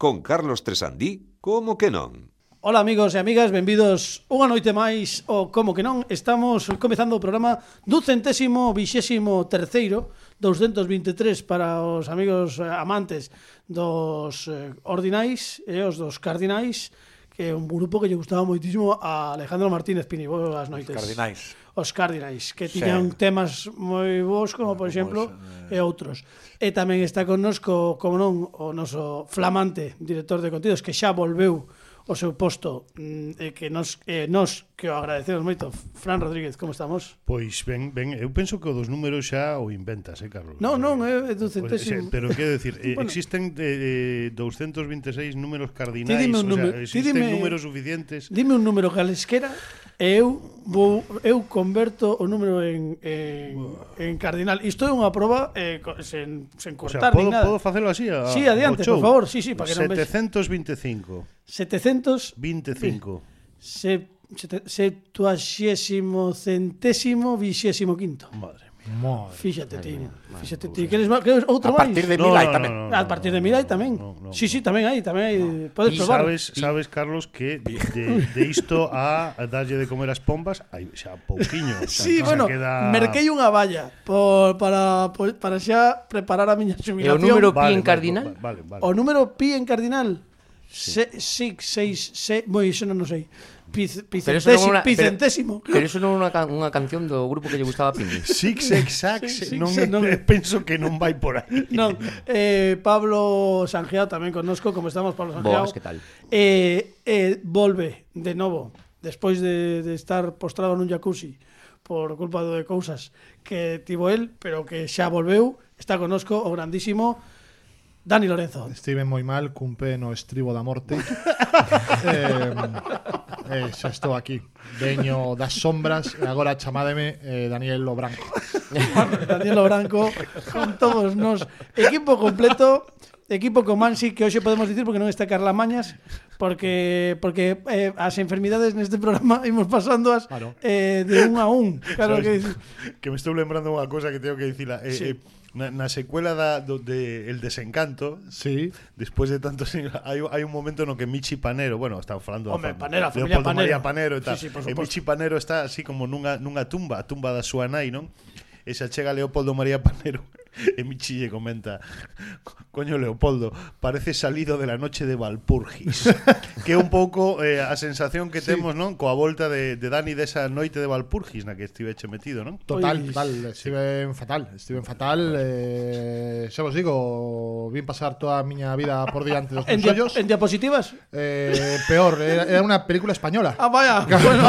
con Carlos Tresandí, como que non? Ola amigos e amigas, benvidos unha noite máis o como que non. Estamos comezando o programa do centésimo vixésimo terceiro 223 para os amigos eh, amantes dos eh, ordinais e os dos cardinais Que é un grupo que lle gustaba moitísimo a Alejandro Martínez Pini. Boas noites. Os cardinais os Cardinals, que tiñan sí. temas moi bons, como eh, por exemplo, eh. e outros. E tamén está connosco, como non, o noso flamante director de contidos, que xa volveu o seu posto mm, e que nos, eh, nos que o agradecemos moito Fran Rodríguez, como estamos? Pois ben, ben eu penso que o dos números xa o inventas, eh, Carlos? Non, non, é eh, do centésimo pois, eh, Pero quero decir, bueno, existen de, de 226 números cardinais, dime un número, o sea, existen dime, números suficientes Dime un número calesquera eu vou eu converto o número en en, en cardinal. Isto é unha proba eh, sen, sen cortar o sea, podo, ni nada. Podo facelo así a, Sí, adiante, por favor. Sí, sí, para que non Non 725. 725. Se, sete, centésimo vigésimo quinto. Madre Madre. Fíxate ti, fíxate ti. Queres queres outro máis? A partir de Milai no, no, tamén. No, no, no, a partir de Milai tamén. No, no, sí, sí, tamén hai, tamén hai, podes probar. Sabes, sabes Carlos que de, de isto a darlle de comer as pombas, hai xa pouquiño. sí, bueno, queda... merquei unha valla por, para, por, para xa preparar a miña xubilación. E o número pi vale, en cardinal? Vale, vale, vale. O número pi en cardinal? Sí. Se, sí, seis, se, moi, iso non o sei. Piz, picentésimo, pero picentésimo. Pero, pero, eso non é unha, unha canción do grupo que lle gustaba a Pini. Six, six, six, non, six, non, penso que non vai por aí. Non, eh, Pablo Sanjeado tamén connosco, como estamos Pablo Sanjeado. Boas, que tal? Eh, eh, volve de novo, despois de, de estar postrado nun jacuzzi por culpa de cousas que tivo el, pero que xa volveu, está connosco o grandísimo Dani Lorenzo. Estive moi mal, cumpe no estribo da morte. eh, eh, xa estou aquí. Veño das sombras e agora chamádeme eh, Daniel Lo Branco. Daniel Lo Branco con todos nos. Equipo completo, equipo con Mansi que hoxe podemos dicir porque non está Carla Mañas porque porque eh, as enfermidades neste programa imos pasándoas claro. eh, de un a un claro ¿Sabes? que, que me estou lembrando unha cosa que tengo que dicila eh, sí. eh, na, na secuela da, do, de El Desencanto sí. Despois de tantos hai, hai un momento no que Michi Panero Bueno, estaba falando Home, da Panero, familia Panero. María Panero e, tal. Sí, sí, e Michi Panero está así como nunha, nunha tumba A tumba da súa nai, non? E se chega Leopoldo María Panero e Michi lle comenta Coño Leopoldo, parece salido de la noche de Valpurgis Que un pouco eh, a sensación que temos, non? Coa volta de, de Dani desa noite de Valpurgis na que estiveche metido, non? Total, Pois- total, estiven fatal, estiven fatal, eh, xa vos digo, vin pasar toda a miña vida por diante dos en, meus dia, ollos. en diapositivas Eh, peor, era, era unha película española. ah vaya bueno,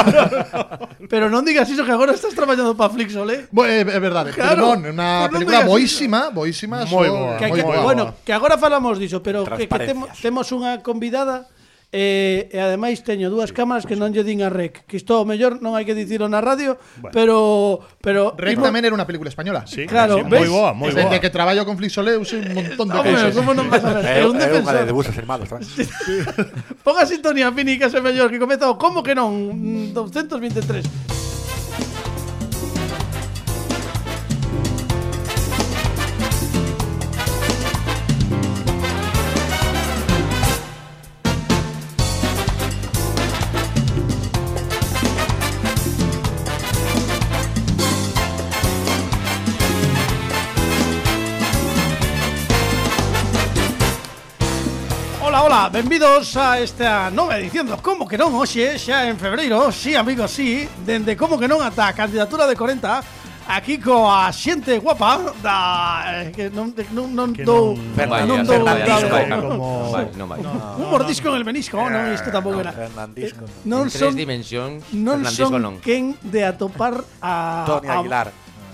pero non digas iso que agora estás traballando para Flixol eh Bo, é, é verdade, Claro, é unha pues película digas boísima, boísima, moi so, boa, que, moi que, boa. Bueno, que agora falamos diso, pero que, que temo, temos unha convidada eh, e ademais teño dúas cámaras que non lle din a Rec Que isto ao mellor non hai que dicilo na radio bueno. Pero pero Rec imos... tamén era unha película española. Sí, Claro, sí, moi boa, moi boa. Desde que traballo con Flixolé, usei un montón de cousas como non vas a ver? É un defensor. de busos armados Ponga sintonía, Fini, que é mellor Que comeza o como que non mm, 223 benvidos a esta nova edición do Como que non hoxe, xa en febreiro, sí, amigos, sí, dende Como que non ata a candidatura de 40, aquí coa xente guapa da eh, que non non non Que dou non- vai, non a dou Fernandisco, como- Non vai, non vai. un mordisco en el menisco, non, isto tampouco era. Fernandisco. Non en tres son dimensións, non son non. quen de atopar a Tony a- Aguilar.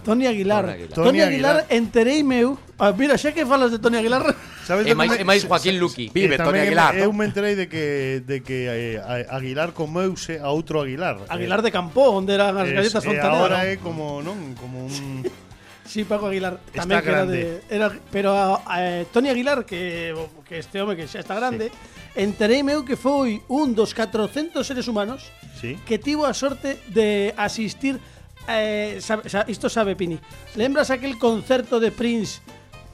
Tony Aguilar. Tony Aguilar. Tony Tony Aguilar, Aguilar. entereime eu. Ah, mira, xa que falas de Tony Aguilar, sabes e máis, e máis Joaquín Luqui. Vive eh, Tony Aguilar. Eu me eh, enterei de que de que eh, Aguilar comeuse a outro Aguilar. Aguilar de Campó, onde eran as galletas eh, Fontaneda. Agora é como, non, como un Sí, Paco Aguilar tamén que era de era, pero eh, Tony Aguilar que que este home que xa está grande, sí. entereime eu que foi un dos 400 seres humanos sí. que tivo a sorte de asistir eh, sabe, isto sabe Pini. Lembras aquel concerto de Prince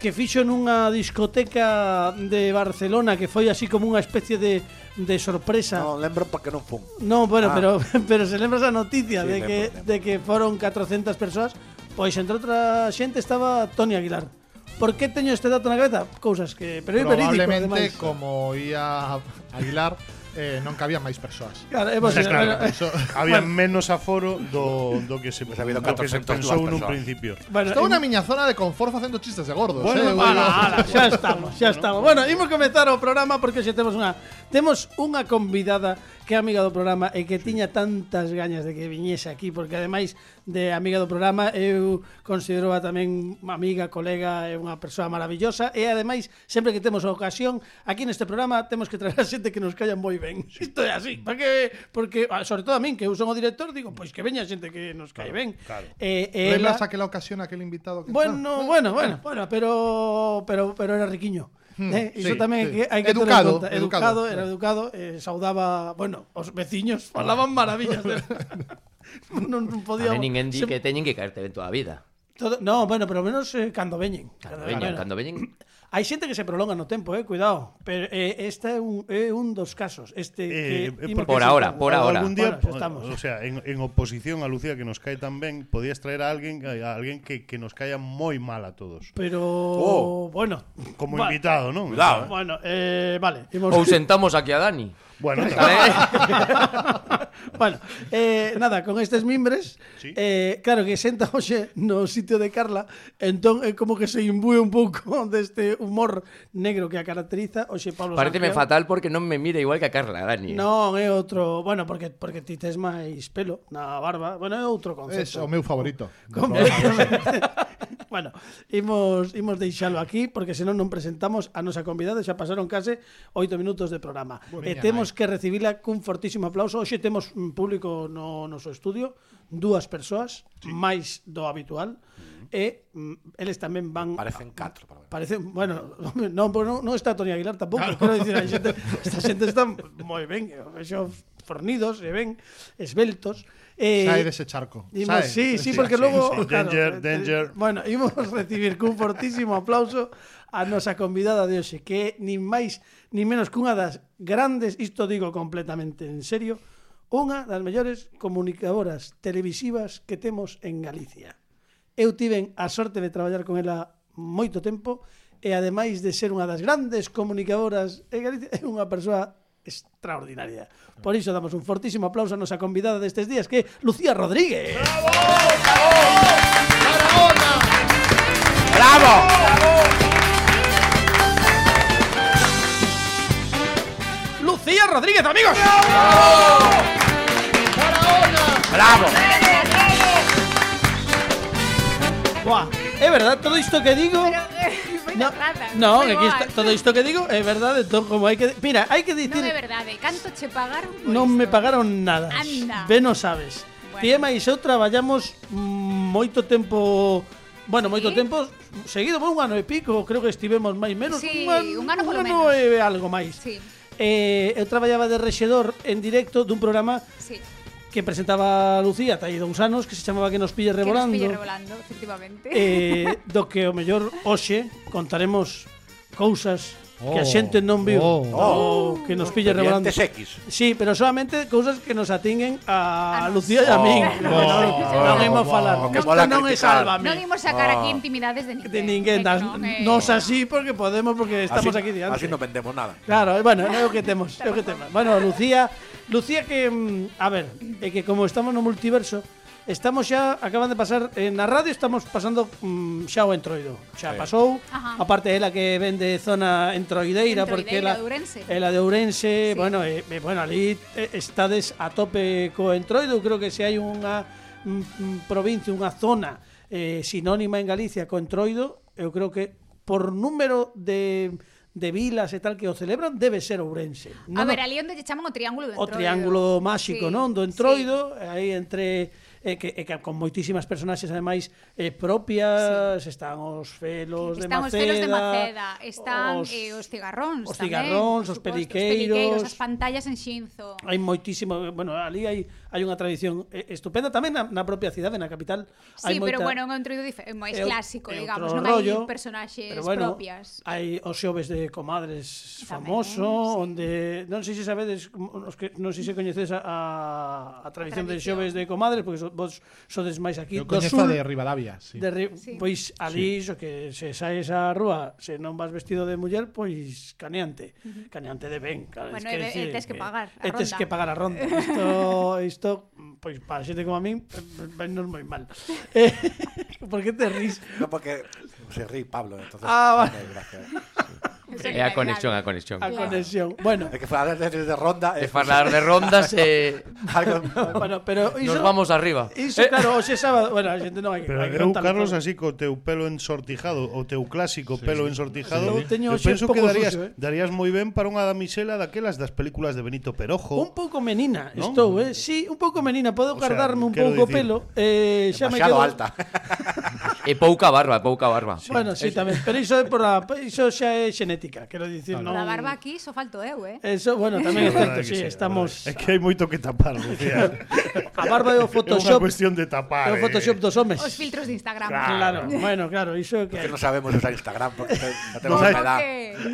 que fixo nunha discoteca de Barcelona que foi así como unha especie de de sorpresa. Non, lembro porque non fun. Non, bueno, ah. pero pero se lembra esa noticia sí, de que lembro, de que foron 400 persoas, pois entre outra xente estaba Toni Aguilar. Por que teño este dato na cabeza? Cousas que pero é verídico, Probablemente como ia Aguilar eh, non cabían máis persoas. Claro, é vos, claro, bueno, eso, había bueno. menos aforo do, do que se, pues do que se pensou nun principio. Bueno, Estou na miña zona de confort facendo chistes de gordos. Bueno, eh, ala, ala, xa estamos, xa estamos. Bueno, imos comezar o programa porque xe temos unha temos unha convidada que é amiga do programa e que tiña tantas gañas de que viñese aquí porque ademais de amiga do programa, eu considero tamén unha amiga, colega, é unha persoa maravillosa e ademais, sempre que temos a ocasión, aquí neste programa temos que traer a xente que nos callan moi ben. Isto é así, porque porque sobre todo a min que eu son o director, digo, pois que veña xente que nos cae claro, ben. Claro. Eh, ela... ela... aquela ocasión aquel invitado que Bueno, está? bueno, bueno, bueno, pero pero pero era riquiño. Eh, iso sí, tamén sí. hai que educado, ter en conta. Educado, educado era educado, eh, saudaba, bueno, os veciños falaban maravillas. De... non, non podía... A ninguén di se... que teñen que caerte ben toda a vida. Todo... No, bueno, pero menos eh, cando veñen. Cando veñen, cando veñen. Hai xente que se prolonga no tempo, eh, cuidado. Pero eh, este é un, é un dos casos. Este eh, que eh, por, por ahora, por ahora. Algún día, por, estamos. o sea, en, en oposición a Lucía que nos cae tan ben, podías traer a alguén a alguén que, que nos caia moi mal a todos. Pero oh, bueno, como va, invitado, non? Cuidado. Bueno, eh, vale, imos... Ou sentamos aquí a Dani. Bueno, bueno eh, nada, con estes mimbres sí. eh, Claro que senta hoxe no sitio de Carla Entón é eh, como que se imbue un pouco deste humor negro que a caracteriza Hoxe Pablo Pareceme Santiago. fatal porque non me mira igual que a Carla, Dani. Non, é outro, bueno, porque porque ti tes máis pelo na barba. Bueno, é outro concepto. É o meu favorito. Completamente. bueno, imos, imos deixalo aquí porque senón non presentamos a nosa convidada, xa pasaron case 8 minutos de programa. Buena, e temos que recibila cun fortísimo aplauso. Hoxe temos un público no noso estudio, dúas persoas, sí. máis do habitual, e mm, eles tamén van... Parecen catro, para ver. Parecen, bueno, non, non, non está Toni Aguilar tampouco, claro. quero dicir, a xente, esta xente está moi ben, xo fornidos, e ben, esbeltos, Eh, Sai dese charco. Imos, Sai. Sí, sí, porque logo... Sí, sí. Claro, danger, eh, danger. Bueno, imos recibir cun fortísimo aplauso a nosa convidada de hoxe, que é nin máis, nin menos cunha das grandes, isto digo completamente en serio, unha das mellores comunicadoras televisivas que temos en Galicia. Eu tiven a sorte de traballar con ela moito tempo e ademais de ser unha das grandes comunicadoras en Galicia, é unha persoa extraordinaria. Por iso damos un fortísimo aplauso a nosa convidada destes días que é Lucía Rodríguez. Lucía Rodríguez, amigos. ¡Bravo! Buah, é verdad, todo isto que digo coisa no, no Non, aquí está, todo isto que digo é verdade, todo como hai que... Mira, hai que dicir... Non é verdade, canto che pagaron Non isto? me pagaron nada. Anda. Ben o sabes. Bueno. Ti e máis eu traballamos moito tempo... Bueno, moito ¿Sí? tempo seguido, un ano e pico, creo que estivemos máis menos. Sí, un, ano, un ano, un ano e algo máis. Sí. Eh, eu traballaba de rexedor en directo dun programa sí que presentaba Lucía tai dous anos que se chamaba Que nos pille revolando. Que nos pille revolando, efectivamente. Eh, do que o mellor hoxe contaremos cousas que a oh, xente non viu oh, oh, que nos pille revolando. X. Sí, pero solamente cousas que nos atinguen a, a Lucía e a min. Oh, oh, oh non imos falar. que que mola non é sálvame. Non imos sacar aquí intimidades de ninguén. De ninguén. Das, non, eh. nos así porque podemos, porque estamos así, aquí diante. Así non vendemos nada. Claro, eh, bueno, é o que temos. É o que temos. Bueno, Lucía Lucía que, mm, a ver, é que como estamos no multiverso, estamos xa, acaban de pasar, eh, na radio estamos pasando mm, xa o entroido. Xa sí. pasou, Ajá. aparte ela que vende zona entroideira, entroideira porque ela, ela de Ourense, sí. bueno, eh, bueno, ali eh, estades a tope co entroido, creo que se hai unha mm, provincia, unha zona eh, sinónima en Galicia co entroido, eu creo que por número de de vilas e tal que o celebran debe ser Ourense. A ver, ali onde lle chaman o Triángulo do Entroido. O Triángulo Máxico, sí, non? Do Entroido, sí. aí entre e que, e que con moitísimas personaxes ademais eh, propias, sí. están os felos están de Maceda, os felos de Maceda, están os, eh, os cigarróns os tamén, cigarróns, os, suposto, peliqueiros, os peliqueiros, as pantallas en Xinzo. Hai moitísimo, bueno, ali hai hai unha tradición eh, estupenda tamén na, na propia cidade, na capital. Sí, hai moita, pero bueno, un entroido máis clásico, é, digamos, non rollo, hai personaxes pero bueno, propias. Hai os xoves de comadres tamén, famoso, sí. onde non sei se sabedes mm, os que non sei se coñecedes a, a, a tradición, a tradición. de xoves de comadres, porque so, vos sodes máis aquí Eu do sur. de Rivadavia, sí. De, sí. Pois ali sí. que se saes á rúa, se non vas vestido de muller, pois caneante, uh -huh. caneante de ben, claro, bueno, es que, e, e tes que pagar a ronda. E tes que pagar a ronda. Isto, isto pois para xente como a min, vennos moi mal. Eh, por que te ris? No, porque se rí Pablo, entonces. Ah, tiene gracia. É eh, a conexión, a conexión. A conexión. Bueno. É que falar de, de ronda... É falar de rondas e... Algo... bueno, pero iso... Nos vamos arriba. Iso, eh. claro, hoxe sábado... Bueno, a xente non hai... Pero hai eu, Carlos, así co teu pelo ensortijado, o teu clásico sí, pelo ensortijado, sí, sí. eu penso que darías, sucio, eh? darías moi ben para unha damisela daquelas das películas de Benito Perojo. Un pouco menina, ¿no? estou, eh? Sí, un pouco menina. Podo o sea, un pouco pelo. Eh, xa me quedo... alta. e pouca barba, pouca barba. Sí. Bueno, sí, tamén. Pero iso, é por a, iso xa é xenético estética, quero dicir, claro. non... Eh, a barba aquí só falto eu, eh? Eso, bueno, tamén é certo, sí, sí, estamos... É que hai moito que tapar, Lucía. a barba é o Photoshop... É unha cuestión de tapar, o Photoshop eh. dos homes. Os filtros de Instagram. Claro, claro. bueno, claro, iso que... Porque non sabemos usar Instagram, porque non temos no, edad. Que...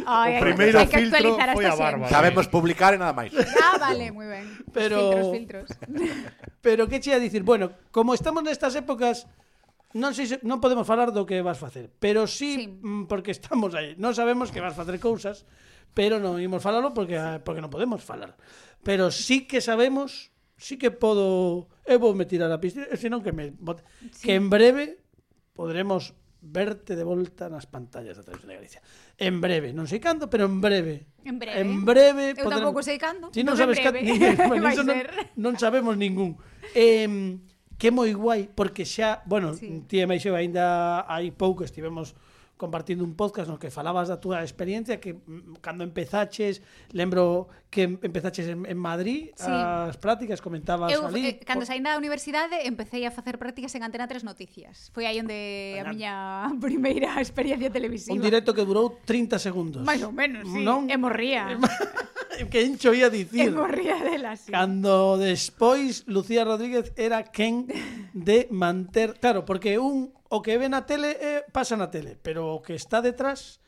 O primeiro filtro foi a barba. Sabemos publicar e nada máis. Ah, vale, moi ben. Pero... Filtros, filtros. Pero que che a dicir, bueno, como estamos nestas épocas Non sei se, non podemos falar do que vas facer, pero sí, sí. Mm, porque estamos aí. Non sabemos que vas facer cousas, pero non imos falalo porque sí. porque non podemos falar. Pero sí que sabemos, sí que podo, eu vou me tirar a piscina, senón que me bote, sí. que en breve podremos verte de volta nas pantallas da Televisión de Galicia. En breve, non sei cando, pero en breve. En breve. En breve Eu poder... tampouco sei cando. Si non, non sabes cando, bueno, non, non sabemos ningún. Eh, que é moi guai porque xa, bueno, sí. ti e Meixo aínda hai pouco estivemos compartindo un podcast no que falabas da túa experiencia que mm, cando empezaches, lembro que empezaches en, en Madrid sí. as prácticas, comentabas Eu, ali. Eh, cando saín da universidade empecé a facer prácticas en Antena 3 Noticias. Foi aí onde a miña primeira experiencia televisiva. Un directo que durou 30 segundos. Mais ou menos, sí. Non? E morría. que encho ia dicir. Morría dela, sí. Cando despois Lucía Rodríguez era quen de manter... Claro, porque un o que ve na tele eh, pasa na tele, pero o que está detrás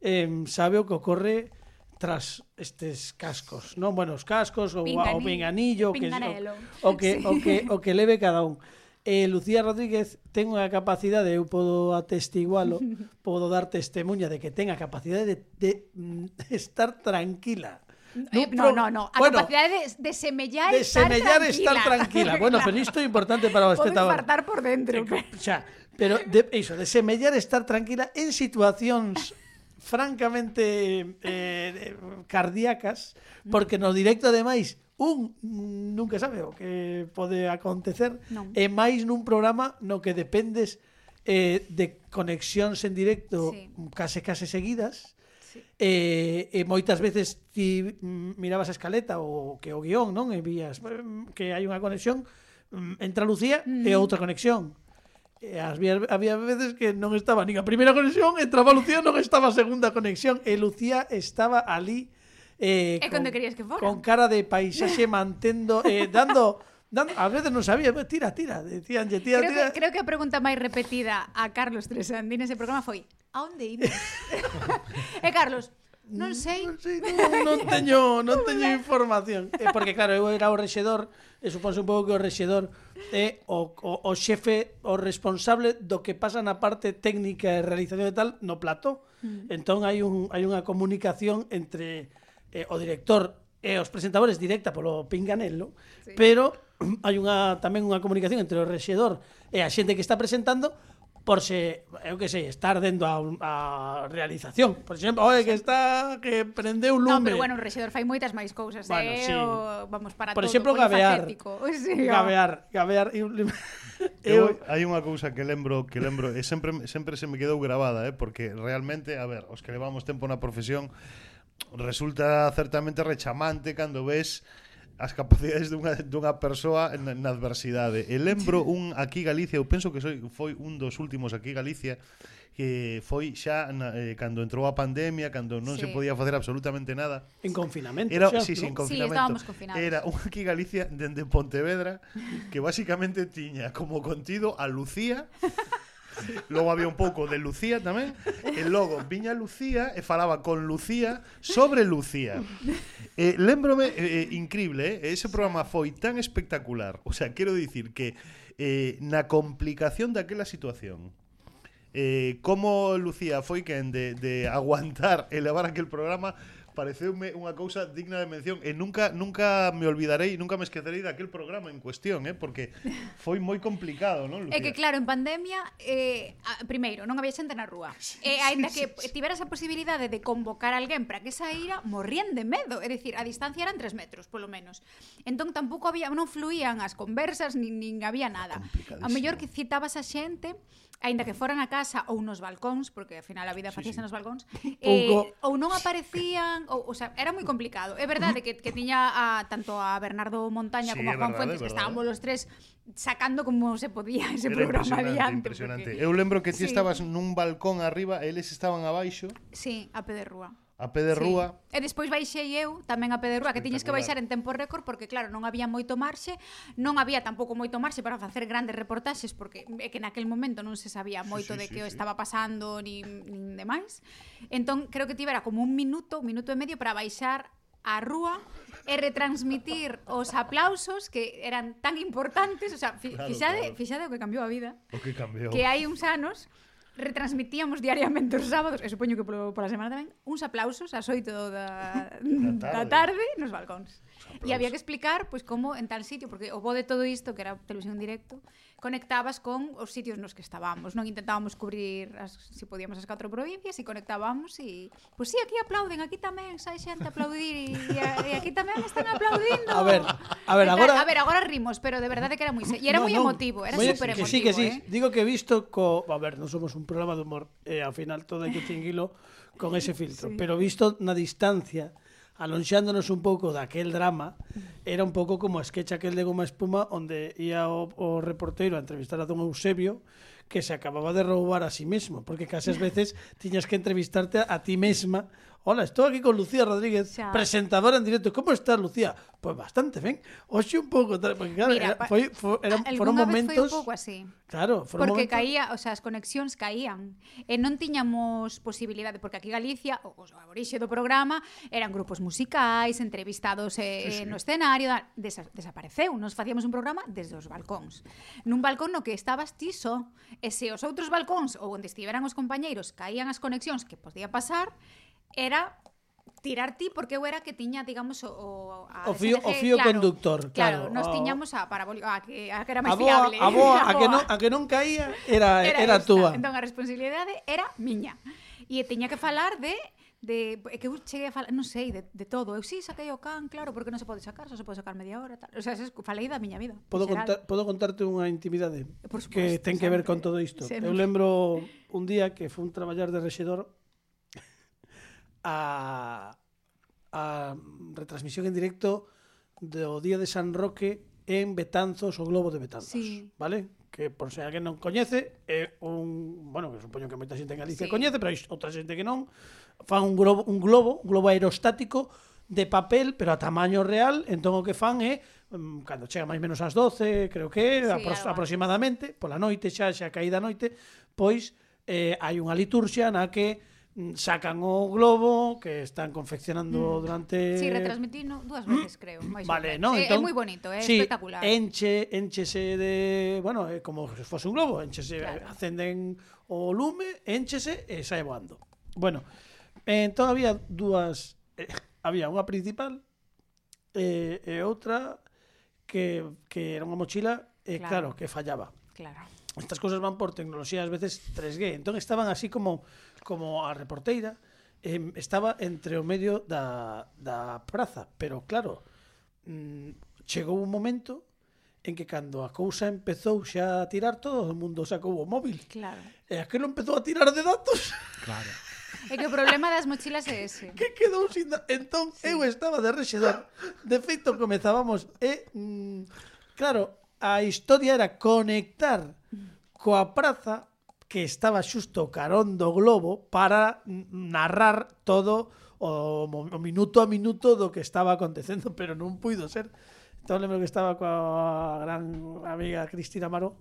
eh, sabe o que ocorre tras estes cascos, non? Bueno, os cascos, o, o pinganillo, o que, o, o, que, sí. o, que, o que leve cada un. Eh, Lucía Rodríguez ten unha capacidade, eu podo atestigualo, podo dar testemunha de que ten a capacidade de, de, de estar tranquila. Eh, no, no, no, no. A bueno, capacidade de, de semellar, de semellar estar tranquila. estar tranquila. Bueno, pero isto é importante para o espectador. Podo infartar por dentro. Eh, xa, Pero de, iso, de semellar estar tranquila en situacións francamente eh, cardíacas, porque no directo ademais un nunca sabe o que pode acontecer non. e máis nun programa no que dependes eh, de conexións en directo sí. case case seguidas sí. eh, e moitas veces ti mirabas a escaleta ou que o guión non e vías mm, que hai unha conexión mm, entra Lucía mm. e outra conexión Eh, e as vías, había veces que non estaba nin a primeira conexión e Lucía non estaba a segunda conexión e Lucía estaba ali eh, e con, cando querías que fora con cara de paisaxe mantendo eh, dando Dando, a veces non sabía, tira, tira, decíanlle, tira, creo tira. Que, creo que a pregunta máis repetida a Carlos Tresandín nese programa foi A onde imos? e Carlos, Non sei. Non, sei, non, non teño, non teño información. É porque claro, eu era o rexedor, e eh, suponse un pouco que o rexedor é eh, o, o, o xefe, o responsable do que pasa na parte técnica e realización e tal no plató. Entón hai un hai unha comunicación entre eh, o director e os presentadores directa polo Pinganello, sí. pero hai unha tamén unha comunicación entre o rexedor e a xente que está presentando por se, eu que sei, estar dendo a, a realización. Por exemplo, oe, que está que prendeu lume. No, pero bueno, o rexedor fai moitas máis cousas, eh, bueno, eh? Sí. O, vamos para por todo, exemplo, gabear, sí, gabear, gabear, gabear. Eu, hai unha cousa que lembro que lembro e sempre sempre se me quedou gravada, eh, porque realmente, a ver, os que levamos tempo na profesión resulta certamente rechamante cando ves as capacidades dunha, dunha persoa na, na adversidade. E lembro un aquí Galicia, eu penso que soy, foi un dos últimos aquí Galicia, que foi xa na, eh, cando entrou a pandemia, cando non sí. se podía facer absolutamente nada. En confinamento, era, xa, sí, sí, en confinamento. Sí, confinados. Era un aquí Galicia dende Pontevedra que basicamente tiña como contido a Lucía Logo había un pouco de Lucía tamén, e logo viña Lucía e falaba con Lucía sobre Lucía. Eh, lembrome, eh, eh, increíble, eh? ese programa foi tan espectacular. O sea, quero dicir que eh, na complicación daquela situación, eh, como Lucía foi quen de, de aguantar e levar aquel programa, pareceume unha cousa digna de mención e nunca nunca me olvidarei, nunca me esquecerei daquel programa en cuestión, eh, porque foi moi complicado, non, Lucía? É que claro, en pandemia eh a, primeiro non había xente na rúa. E aínda que tiveras a posibilidade de convocar a alguén para que saíra, morrían de medo, é dicir, a distancia eran 3 metros, polo menos. Entón tampouco había non fluían as conversas nin nin había nada. A mellor que citabas a xente aínda que foran a casa ou nos balcóns, porque ao final a vida facíase sí. nos balcóns, eh, ou non aparecían, ou, o sea, era moi complicado. É verdade que, que tiña a, tanto a Bernardo Montaña sí, como a Juan verdade, Fuentes, que estábamos los tres sacando como se podía ese era programa impresionante, impresionante. Porque... Eu lembro que ti sí. estabas nun balcón arriba e eles estaban abaixo. Sí, a pé de rúa a pé de rúa. Sí. E despois baixei eu tamén a pé de rúa, que tiñes que baixar en tempo récord porque claro, non había moito marxe, non había tampouco moito marxe para facer grandes reportaxes porque é que naquel momento non se sabía moito sí, sí, de sí, que sí. estaba pasando ni, nin demais. Entón creo que tivera como un minuto, un minuto e medio para baixar a rúa e retransmitir os aplausos que eran tan importantes, o sea, fi, claro, fixade, claro. fixade o que cambiou a vida. O que cambiou. Que hai uns anos retransmitíamos diariamente os sábados, e supoño que polo, pola semana tamén, uns aplausos ás 8 da, da tarde. da tarde nos balcóns. E había que explicar pois como en tal sitio, porque o bo de todo isto, que era televisión en directo, conectabas con os sitios nos que estábamos, non intentábamos cubrir as se si podíamos as catro provincias e conectábamos e pois si sí, aquí aplauden, aquí tamén sai xente a aplaudir e, e, aquí tamén están aplaudindo. A ver, a ver, agora A ver, agora rimos, pero de verdade que era moi e era no, moi emotivo, era super emotivo. Que sí, que sí. Eh? Digo que visto co, a ver, non somos un programa de humor, eh, ao final todo hai que cinguilo con ese filtro, sí. pero visto na distancia alonxándonos un pouco daquel drama, era un pouco como a sketch aquel de Goma Espuma onde ia o, o reportero a entrevistar a don Eusebio que se acababa de roubar a sí mesmo, porque casi as veces tiñas que entrevistarte a, a ti mesma Hola, estou aquí con Lucía Rodríguez, xa. presentadora en directo. Como estás, Lucía? Pois pues bastante ben. Oxe un pouco, porque claro, Mira, era, foi, foi, eran, foron momentos... Vez foi un pouco así. Claro, foron Porque momentos... caía, o sea, as conexións caían. Eh, e non tiñamos posibilidade, porque aquí Galicia, o, o aborixe do programa, eran grupos musicais, entrevistados eh, sí, sí. no escenario, desa, desapareceu. Nos facíamos un programa desde os balcóns. Nun balcón no que estabas ti só, e se os outros balcóns ou onde estiveran os compañeiros caían as conexións que podía pasar, era tirar ti porque eu era que tiña, digamos, o... A o, fío, SNG, o fío claro, conductor, claro. Claro, nos o... tiñamos a parabólica, a que, a que era máis fiable. A boa, a, a, que non, a que non caía era, era, era esta. túa. Entón, a responsabilidade era miña. E tiña que falar de de que eu cheguei a falar, non sei, de, de todo. Eu si sí, saquei o can, claro, porque non se pode sacar, só se pode sacar media hora, tal. O sea, falei da miña vida. Podo contar, podo contarte unha intimidade Por supuesto, que ten que ver con todo isto. Sempre. Eu lembro un día que fun traballar de rexedor a, a retransmisión en directo do Día de San Roque en Betanzos, o Globo de Betanzos, sí. vale? Que por se alguén non coñece, é un, bueno, que supoño que moita xente en Galicia sí. coñece, pero hai outra xente que non, fan un globo, un globo, un globo aerostático de papel, pero a tamaño real, entón o que fan é mm, cando chega máis menos ás 12, creo que sí, apro aproximadamente, pola noite xa, xa caída a noite, pois eh, hai unha liturxia na que sacan o globo que están confeccionando mm. durante Si, sí, retransmitino dúas mm. veces, creo, máis Vale, no, eh, é, entón, é moi bonito, é sí, espectacular. Enche, enchese de, bueno, é como se fose un globo, enchese, claro. acenden o lume, enchese e sae voando. Bueno, eh, entón había dúas eh, había unha principal eh, e outra que, que era unha mochila e eh, claro. claro, que fallaba. Claro. Estas cousas van por tecnoloxía ás veces 3G, entón estaban así como como a reporteira eh, estaba entre o medio da, da praza, pero claro, mm, chegou un momento en que cando a cousa empezou xa a tirar todo o mundo sacou o móvil. Claro. E aquilo empezou a tirar de datos. Claro. É que o problema das mochilas é ese. Que quedou sin... Da... Entón, sí. eu estaba de rexedor. De feito, comezábamos e... Mm, claro, a historia era conectar coa praza que estaba xusto carón do globo para narrar todo o, o minuto a minuto do que estaba acontecendo, pero non puido ser. Entón lembro que estaba coa gran amiga Cristina Maró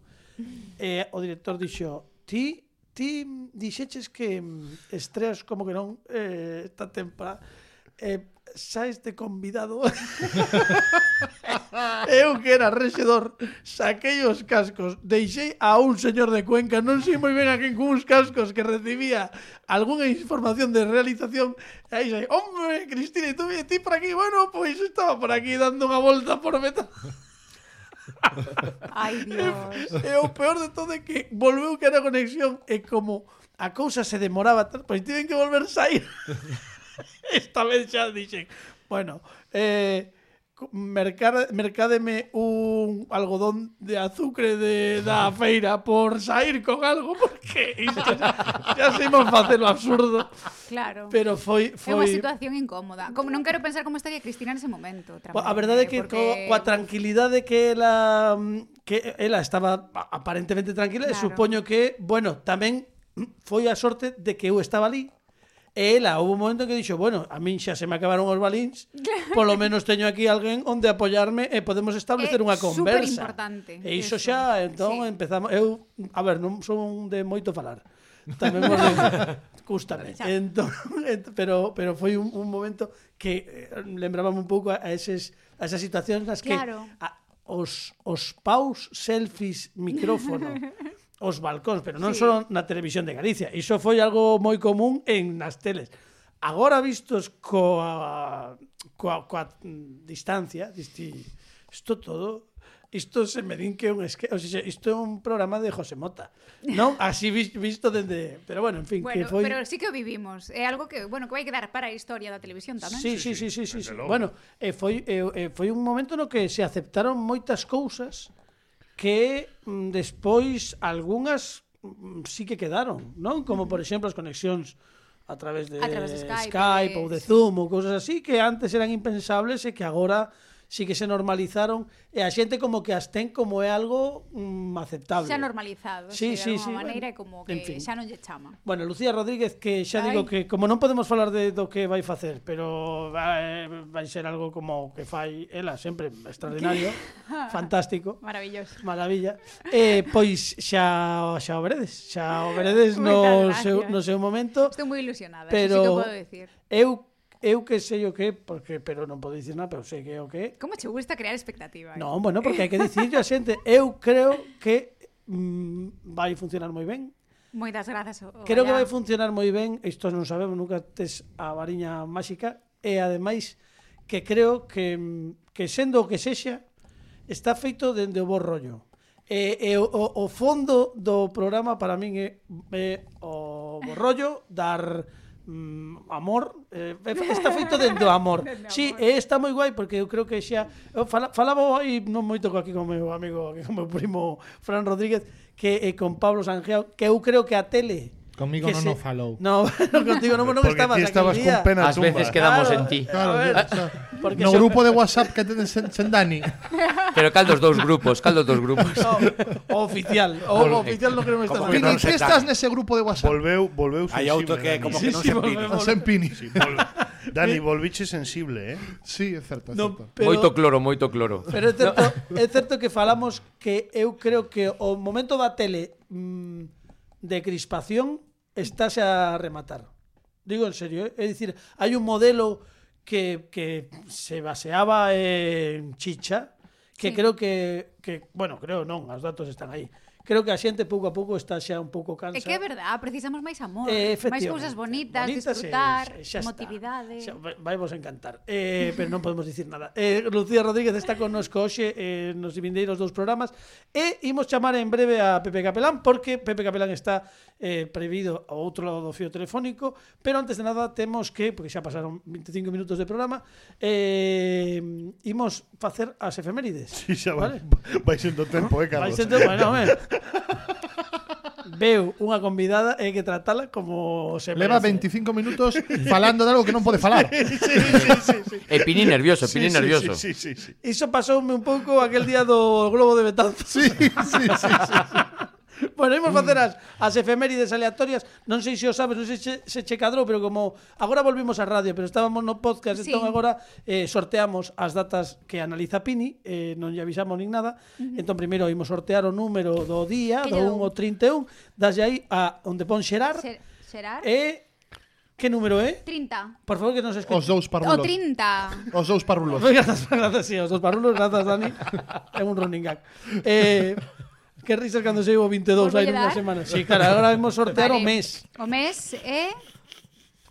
e o director dixo ti, ti dixeches que estreas como que non eh, esta temporada eh, xa este convidado Eu que era rexedor, saquei os cascos, deixei a un señor de Cuenca, non sei moi ben a quen cuns cascos que recibía algunha información de realización, e aí sei, hombre, Cristina, e tú ti por aquí, bueno, pois estaba por aquí dando unha volta por meta. Ai, Dios. E, e o peor de todo é que volveu que era conexión e como a cousa se demoraba, pois tiven que volver sair. Esta vez xa dixen, bueno, eh, mercar, mercádeme un algodón de azucre de, da feira por sair con algo porque isto, xa simos facelo absurdo. Claro. Pero foi foi é unha situación incómoda. Como non quero pensar como estaría Cristina nese momento, tramo, A verdade é ¿eh? que porque... coa tranquilidade que ela que ela estaba aparentemente tranquila, claro. supoño que, bueno, tamén foi a sorte de que eu estaba ali E ela, houve un momento que dixo, bueno, a min xa se me acabaron os balíns, polo menos teño aquí alguén onde apoiarme e podemos establecer é unha conversa. Superimportante. E iso xa, entón, sí. empezamos... Eu, a ver, non son de moito falar. Tamén vos digo, cústame. Entón, pero, pero foi un, un momento que eh, lembraba un pouco a, eses, a esas situacións nas que... Claro. A, os, os paus selfies micrófono os balcóns, pero non sí. só na televisión de Galicia. Iso foi algo moi común en nas teles. Agora vistos coa, coa, coa distancia, disti, isto todo, isto se me din que é un esque... o sea, isto é un programa de José Mota. Non, así visto dende, pero bueno, en fin, bueno, que foi Pero sí que o vivimos. É algo que, bueno, que vai quedar para a historia da televisión tamén. Sí, sí, sí, sí, sí. sí, sí. Bueno, eh, foi eh, foi un momento no que se aceptaron moitas cousas que mm, despois algunhas mm, sí que quedaron, non? Como por exemplo as conexións a través de, a través de Skype, Skype ou de Zoom ou cousas así que antes eran impensables e que agora sí que se normalizaron e a xente como que as ten como é algo mm, aceptable. Xa normalizado, sí, sí, de sí, maneira bueno, como que en fin. xa non lle chama. Bueno, Lucía Rodríguez que xa Ay. digo que como non podemos falar de do que vai facer, pero vai, eh, vai ser algo como que fai ela sempre extraordinario, fantástico. Maravilloso. Maravilla. Eh, pois xa xa o veredes, xa o veredes no seu no seu momento. Estou moi ilusionada, pero sí que podo decir. Eu Eu que sei o que, porque pero non podo dicir nada, pero sei que é o que. Como che gusta crear expectativa? Eh? Non, bueno, porque hai que dicirlle a xente, eu creo que mm, vai funcionar moi ben. Moitas grazas. O, o creo que vai funcionar moi ben, isto non sabemos, nunca tes a variña máxica e ademais que creo que mm, que sendo o que sexa está feito dende o bo rollo. E, e o, o fondo do programa para min é, é o bo rollo dar mm, amor, eh, eh, está feito dentro do amor. Si, sí, e eh, está moi guai porque eu creo que xa eu fala, falaba aí non moito aquí con meu amigo, aquí con meu primo Fran Rodríguez, que eh, con Pablo Sanjeo, que eu creo que a tele Conmigo que non se... O falou. No, no contigo non, non estabas aquí. estabas con pena As veces quedamos claro, en ti. Claro, ver, porque no grupo de WhatsApp que tenes sen, en Dani. Pero cal dos dous grupos, cal dos dous grupos. No, o oficial, o, o oficial non queremos estar. Pini, que, que estás nese grupo de WhatsApp? Volveu, volveu sensible. Hai outro que Dani. como que non sí, se pini. Sen pini. Sí. Dani, volviche sensible, eh? Sí, é certo, é no, certo. Pero, moito cloro, moito cloro. Pero é certo, é certo que falamos que eu creo que o momento da tele mmm, de crispación estáse a rematar. Digo en serio, ¿eh? é dicir, hai un modelo que, que se baseaba en chicha, que sí. creo que, que, bueno, creo non, os datos están aí, creo que a xente pouco a pouco está xa un pouco cansa. É que é verdad, precisamos máis amor, eh, máis cousas bonitas, bonitas disfrutar, xa, xa motividade. Xa, vai vos encantar, eh, pero non podemos dicir nada. Eh, Lucía Rodríguez está connosco hoxe eh, nos vindeiros dous programas e imos chamar en breve a Pepe Capelán porque Pepe Capelán está eh, prevido ao outro lado do fio telefónico, pero antes de nada temos que, porque xa pasaron 25 minutos de programa, eh, imos facer as efemérides. Sí, xa vai, vale? vai sendo tempo, eh, Carlos. Vai sendo, bueno veu unha convidada e hai que tratala como se Leva merece. 25 minutos falando de algo que non pode falar. Sí, sí, sí, sí, sí. E Pini nervioso, Pini sí, nervioso. Sí, sí, sí, sí. Iso pasoume un pouco aquel día do Globo de Betanzos. Sí, sí, sí, sí. sí. bueno, imos facer as, as efemérides aleatorias. Non sei se o sabes, non sei se, se che cadrou, pero como agora volvimos á radio, pero estábamos no podcast, sí. entón agora eh, sorteamos as datas que analiza Pini, eh, non lle avisamos nin nada. Uh -huh. Entón, primeiro, imos sortear o número do día, que do 1 ao 31, daslle aí a onde pon xerar. Xerar. E Que número é? 30. Por favor, que nos escoite. Os dous parrulos. O 30. Os dous parrulos. Grazas, grazas, sí, os dous parrulos, grazas, Dani. é un running gag. Eh, Que risas cando chego 22 hai nunha semana. Sí, claro, agora vamos sortear vale. o mes. O mes é... Eh?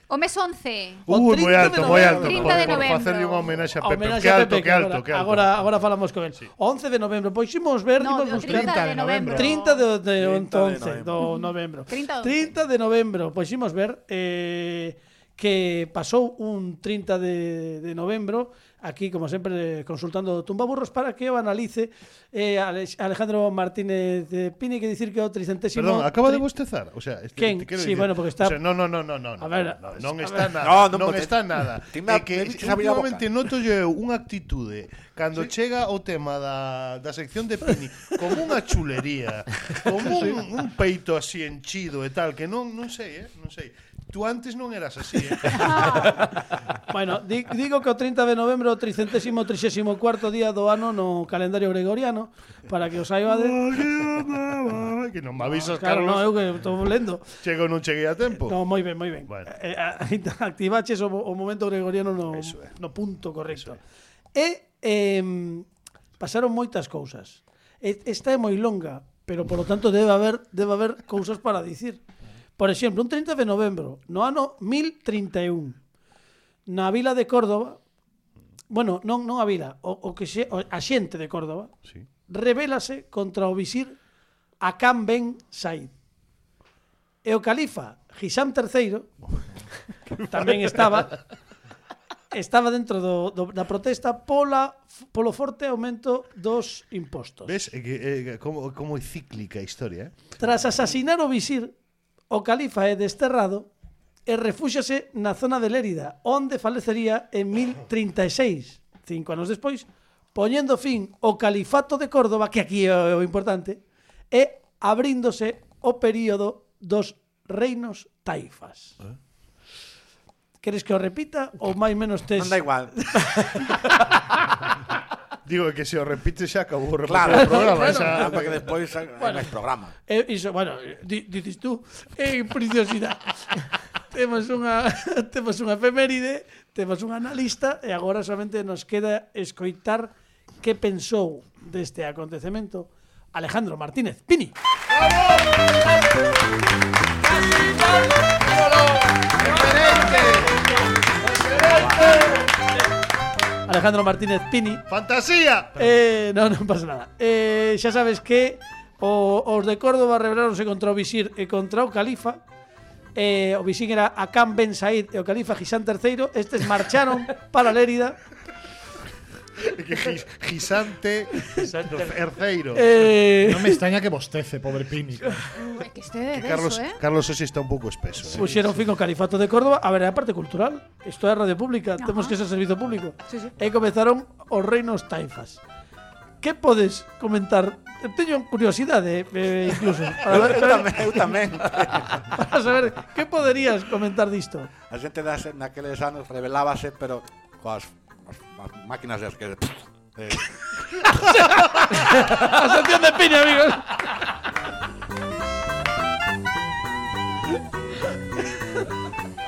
O mes 11. Uy, moi alto, moi alto. 30 de novembro. Facerlle unha homenaxe a Pepe. Que alto, que alto, que alto. Agora, agora falamos con el. Sí. 11 de novembro. Pois ximos ver, no, dimos 30 de novembro. 30 de, de, 11 do novembro. 30, 30 de novembro. Pois ximos ver eh, que pasou un 30 de, de novembro aquí, como sempre, consultando Tumbaburros para que o analice eh, Alejandro Martínez de Pini que dicir que o tricentésimo... Perdón, acaba de bostezar? O sea, este, Quen? Te quero sí, bueno, porque está... O sea, no, no, no, no, no, a ver, no, non está ver. nada, no, non, non está nada. é que últimamente noto yo unha actitude cando sí. chega o tema da, da sección de Pini como unha chulería, como un, un peito así enchido e tal, que non, non sei, eh, non sei. Tú antes non eras así, eh? bueno, di, digo que o 30 de novembro o 334 cuarto día do ano no calendario gregoriano para que os saibades. que non me avisas, no, ah, claro, Carlos. no, eu que estou lendo. Chego non cheguei a tempo. No, moi ben, moi ben. Bueno. Eh, activaches o, o momento gregoriano no, é. no punto correcto. É. E eh, pasaron moitas cousas. Esta é moi longa, pero por lo tanto debe haber debe haber cousas para dicir. Por exemplo, un 30 de novembro, no ano 1031, na vila de Córdoba, bueno, non, non a vila, o, o que xe, o, a xente de Córdoba, sí. rebélase contra o visir Akam Ben Said. E o califa Hisam III tamén estaba estaba dentro do, do, da protesta pola polo forte aumento dos impostos. Ves eh, eh, como como é cíclica a historia, eh? Tras asasinar o visir O califa é desterrado e refúxase na zona de Lérida, onde falecería en 1036, cinco anos despois, poñendo fin ao califato de Córdoba, que aquí é o importante, e abríndose o período dos reinos taifas. ¿Eh? Queres que o repita ou máis menos tes? Non da igual. Digo que se o repite xa acabou o claro, o programa, claro. xa para que despois bueno, programa. Eh, iso, bueno, di, dices tú, é eh, preciosidade. temos unha temos unha efeméride, temos un analista e agora solamente nos queda escoitar que pensou deste acontecemento Alejandro Martínez Pini. Alejandro Martínez Pini. ¡Fantasía! Eh, no, non pasa nada. Eh, xa sabes que o, os de Córdoba rebeláronse contra o Visir e eh, contra o Califa. Eh, o Visir era Acán Ben Said e o Califa Gisán III. Estes marcharon para Lérida Gisante terceiro. Eh... Non me extraña que bostece, pobre Pini. que este de que Carlos, eso, eh? Carlos Osi está un pouco espeso. Sí, eh. Puxeron fin o Califato de Córdoba. A ver, a parte cultural. Isto é radio pública. Ajá. Temos que ser servizo público. Sí, sí. E comezaron os reinos taifas. Que podes comentar? Teño curiosidade, eh, incluso. Para ver, eu, tamén, eu tamén. para saber, que poderías comentar disto? A xente das, naqueles anos revelábase, pero coas máquinas das que... Eh, A sección de Pini, amigos.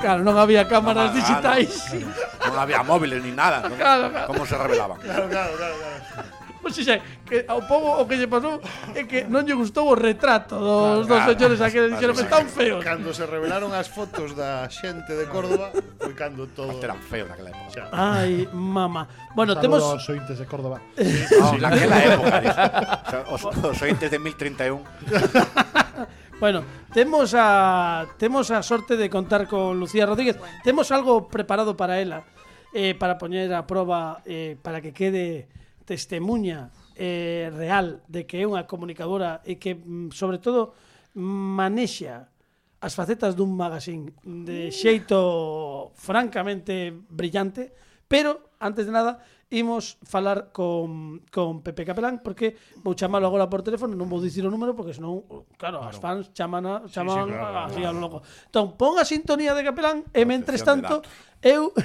Claro, non había cámaras Ah, digitais. non había móviles ni nada. Claro, claro. Como se revelaban? Claro, claro, claro, claro. Pois xa, que ao povo o que lle pasou é que non lle gustou o retrato dos, claro, dos señores claro, dixeron que están feos. Cando se revelaron as fotos da xente de Córdoba, foi cando todo... Eran feos naquela época. Xa. Ai, mama. Bueno, Saludo temos... Os ointes de Córdoba. Eh, sí, sí. Oh, naquela época, os, os ointes de 1031. Bueno, temos a temos a sorte de contar con Lucía Rodríguez. Temos algo preparado para ela, eh, para poñer a prova eh, para que quede testemunha eh, real de que é unha comunicadora e que, mm, sobre todo, manexa as facetas dun magazine de mm. xeito francamente brillante, pero, antes de nada, imos falar con, con Pepe Capelán porque vou chamalo agora por teléfono, non vou dicir o número porque senón, claro, claro. as fans chaman, a, chaman sí, sí, claro, así claro. a loco. Entón, pon a sintonía de Capelán e, mentres tanto, eu...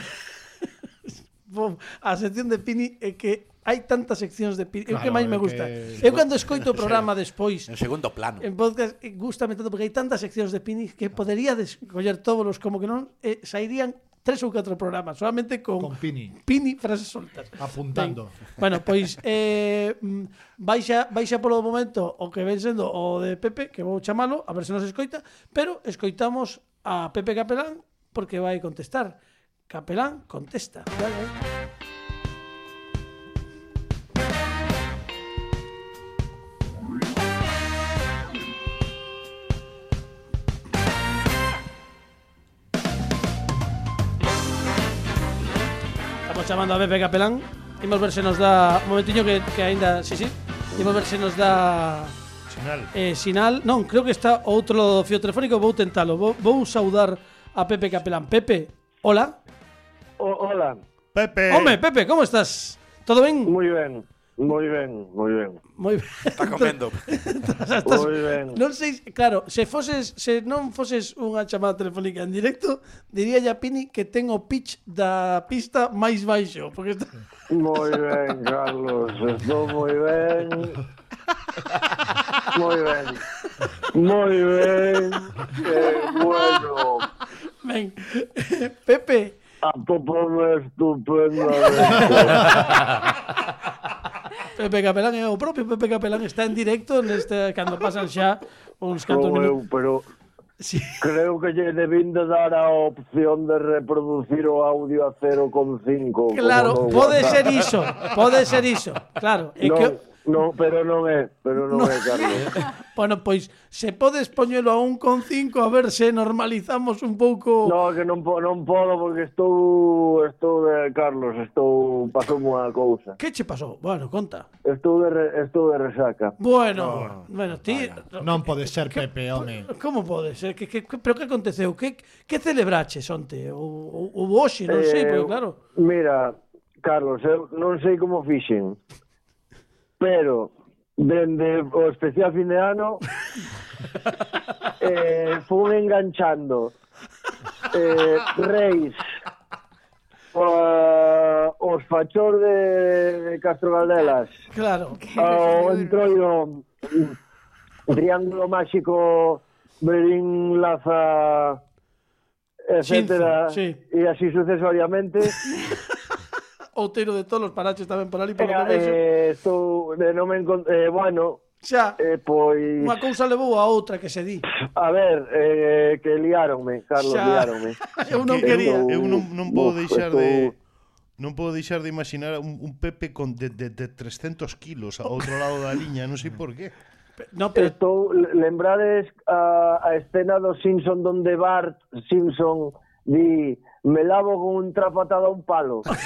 a sección de Pini é que hai tantas seccións de Pini, Claro, é o que máis me gusta. Que... Eu cando escoito o programa despois... No segundo plano. En podcast, eh, gustame tanto porque hai tantas seccións de Pini que podería descoller todos como que non eh, sairían tres ou catro programas solamente con, con Pini. Pini frases soltas. Apuntando. Ben, bueno, pois eh, mm, baixa, baixa polo momento o que ven sendo o de Pepe, que vou chamalo, a ver se nos escoita, pero escoitamos a Pepe Capelán porque vai contestar. Capelán contesta. Dale. Chamando a Pepe Capelán. Imos ver se nos dá... Un momentiño que, que aínda... Sí, sí. Imos ver se nos dá... Sinal. Eh, sinal, non, creo que está outro fio telefónico, vou tentalo. Vou, vou saudar a Pepe Capelán. Pepe, hola. O- hola, Pepe. Home, Pepe, como estás? Todo ben? muy bien, Moi ben, moi ben. Moi ben. Está comendo. estás, moi ben. Non sei, claro, se foses se non foses unha chamada telefónica en directo, diría a Pini que ten o pitch da pista máis baixo, porque está Moi ben, Carlos, estou moi ben. Moi ben. Moi ben. Eh, bueno. Ben. Pepe. A popo estupendo. Pepe Capelán é o propio Pepe Capelán está en directo neste cando pasan xa uns cantos minutos. Eu, pero Sí. Creo que lle debín de dar a opción de reproducir o audio a 0,5. Claro, pode ser iso, pode ser iso. Claro, é no. que No, pero non é, pero non, non. é, Carlos. bueno, pois, se podes poñelo a un con cinco, a ver se normalizamos un pouco... No, que non, po, non podo, porque estou, estou de Carlos, estou, pasou unha cousa. Que che pasou? Bueno, conta. Estou de, estou de resaca. Bueno, bueno, ti... Vaya. Non pode ser que, Pepe, home. Como pode ser? Que, que, que, pero que aconteceu? Que, que celebraches onte? Ou, ou, ou hoxe, non eh, sei, porque claro... Mira, Carlos, eu non sei como fixen pero dende o especial fin de ano eh, fun enganchando. Eh, reis uh, os fachor de Castro Caldelas claro. Ao entroido triángulo máxico Berín Laza etcétera sí. e así sucesoriamente. Outeiro de todos os paraches tamén por ali por lo que vexo. Eh. eh, estou, eh, non me encont... Eh, bueno, Xa, eh, pois... unha cousa levou a outra que se di. A ver, eh, que liáronme, Carlos, Xa. liáronme. eu non Que quería. Eu non, non podo Uf, deixar de non podo deixar de imaginar un, un Pepe con de, de, de 300 kilos ao outro lado da liña, non sei por qué. No, pero Estou, lembrades a, a escena do Simpson donde Bart Simpson di me lavo con un trapo atado a un palo. pois,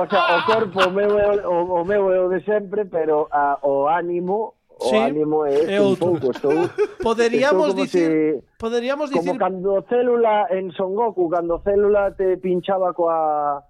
o sea, o corpo o meu é o, o meu é o de sempre, pero a, o ánimo o sí, ánimo é, é un pouco, estou Poderíamos estou dicir, si, poderíamos como dicir como cando célula en Son Goku, cando célula te pinchaba coa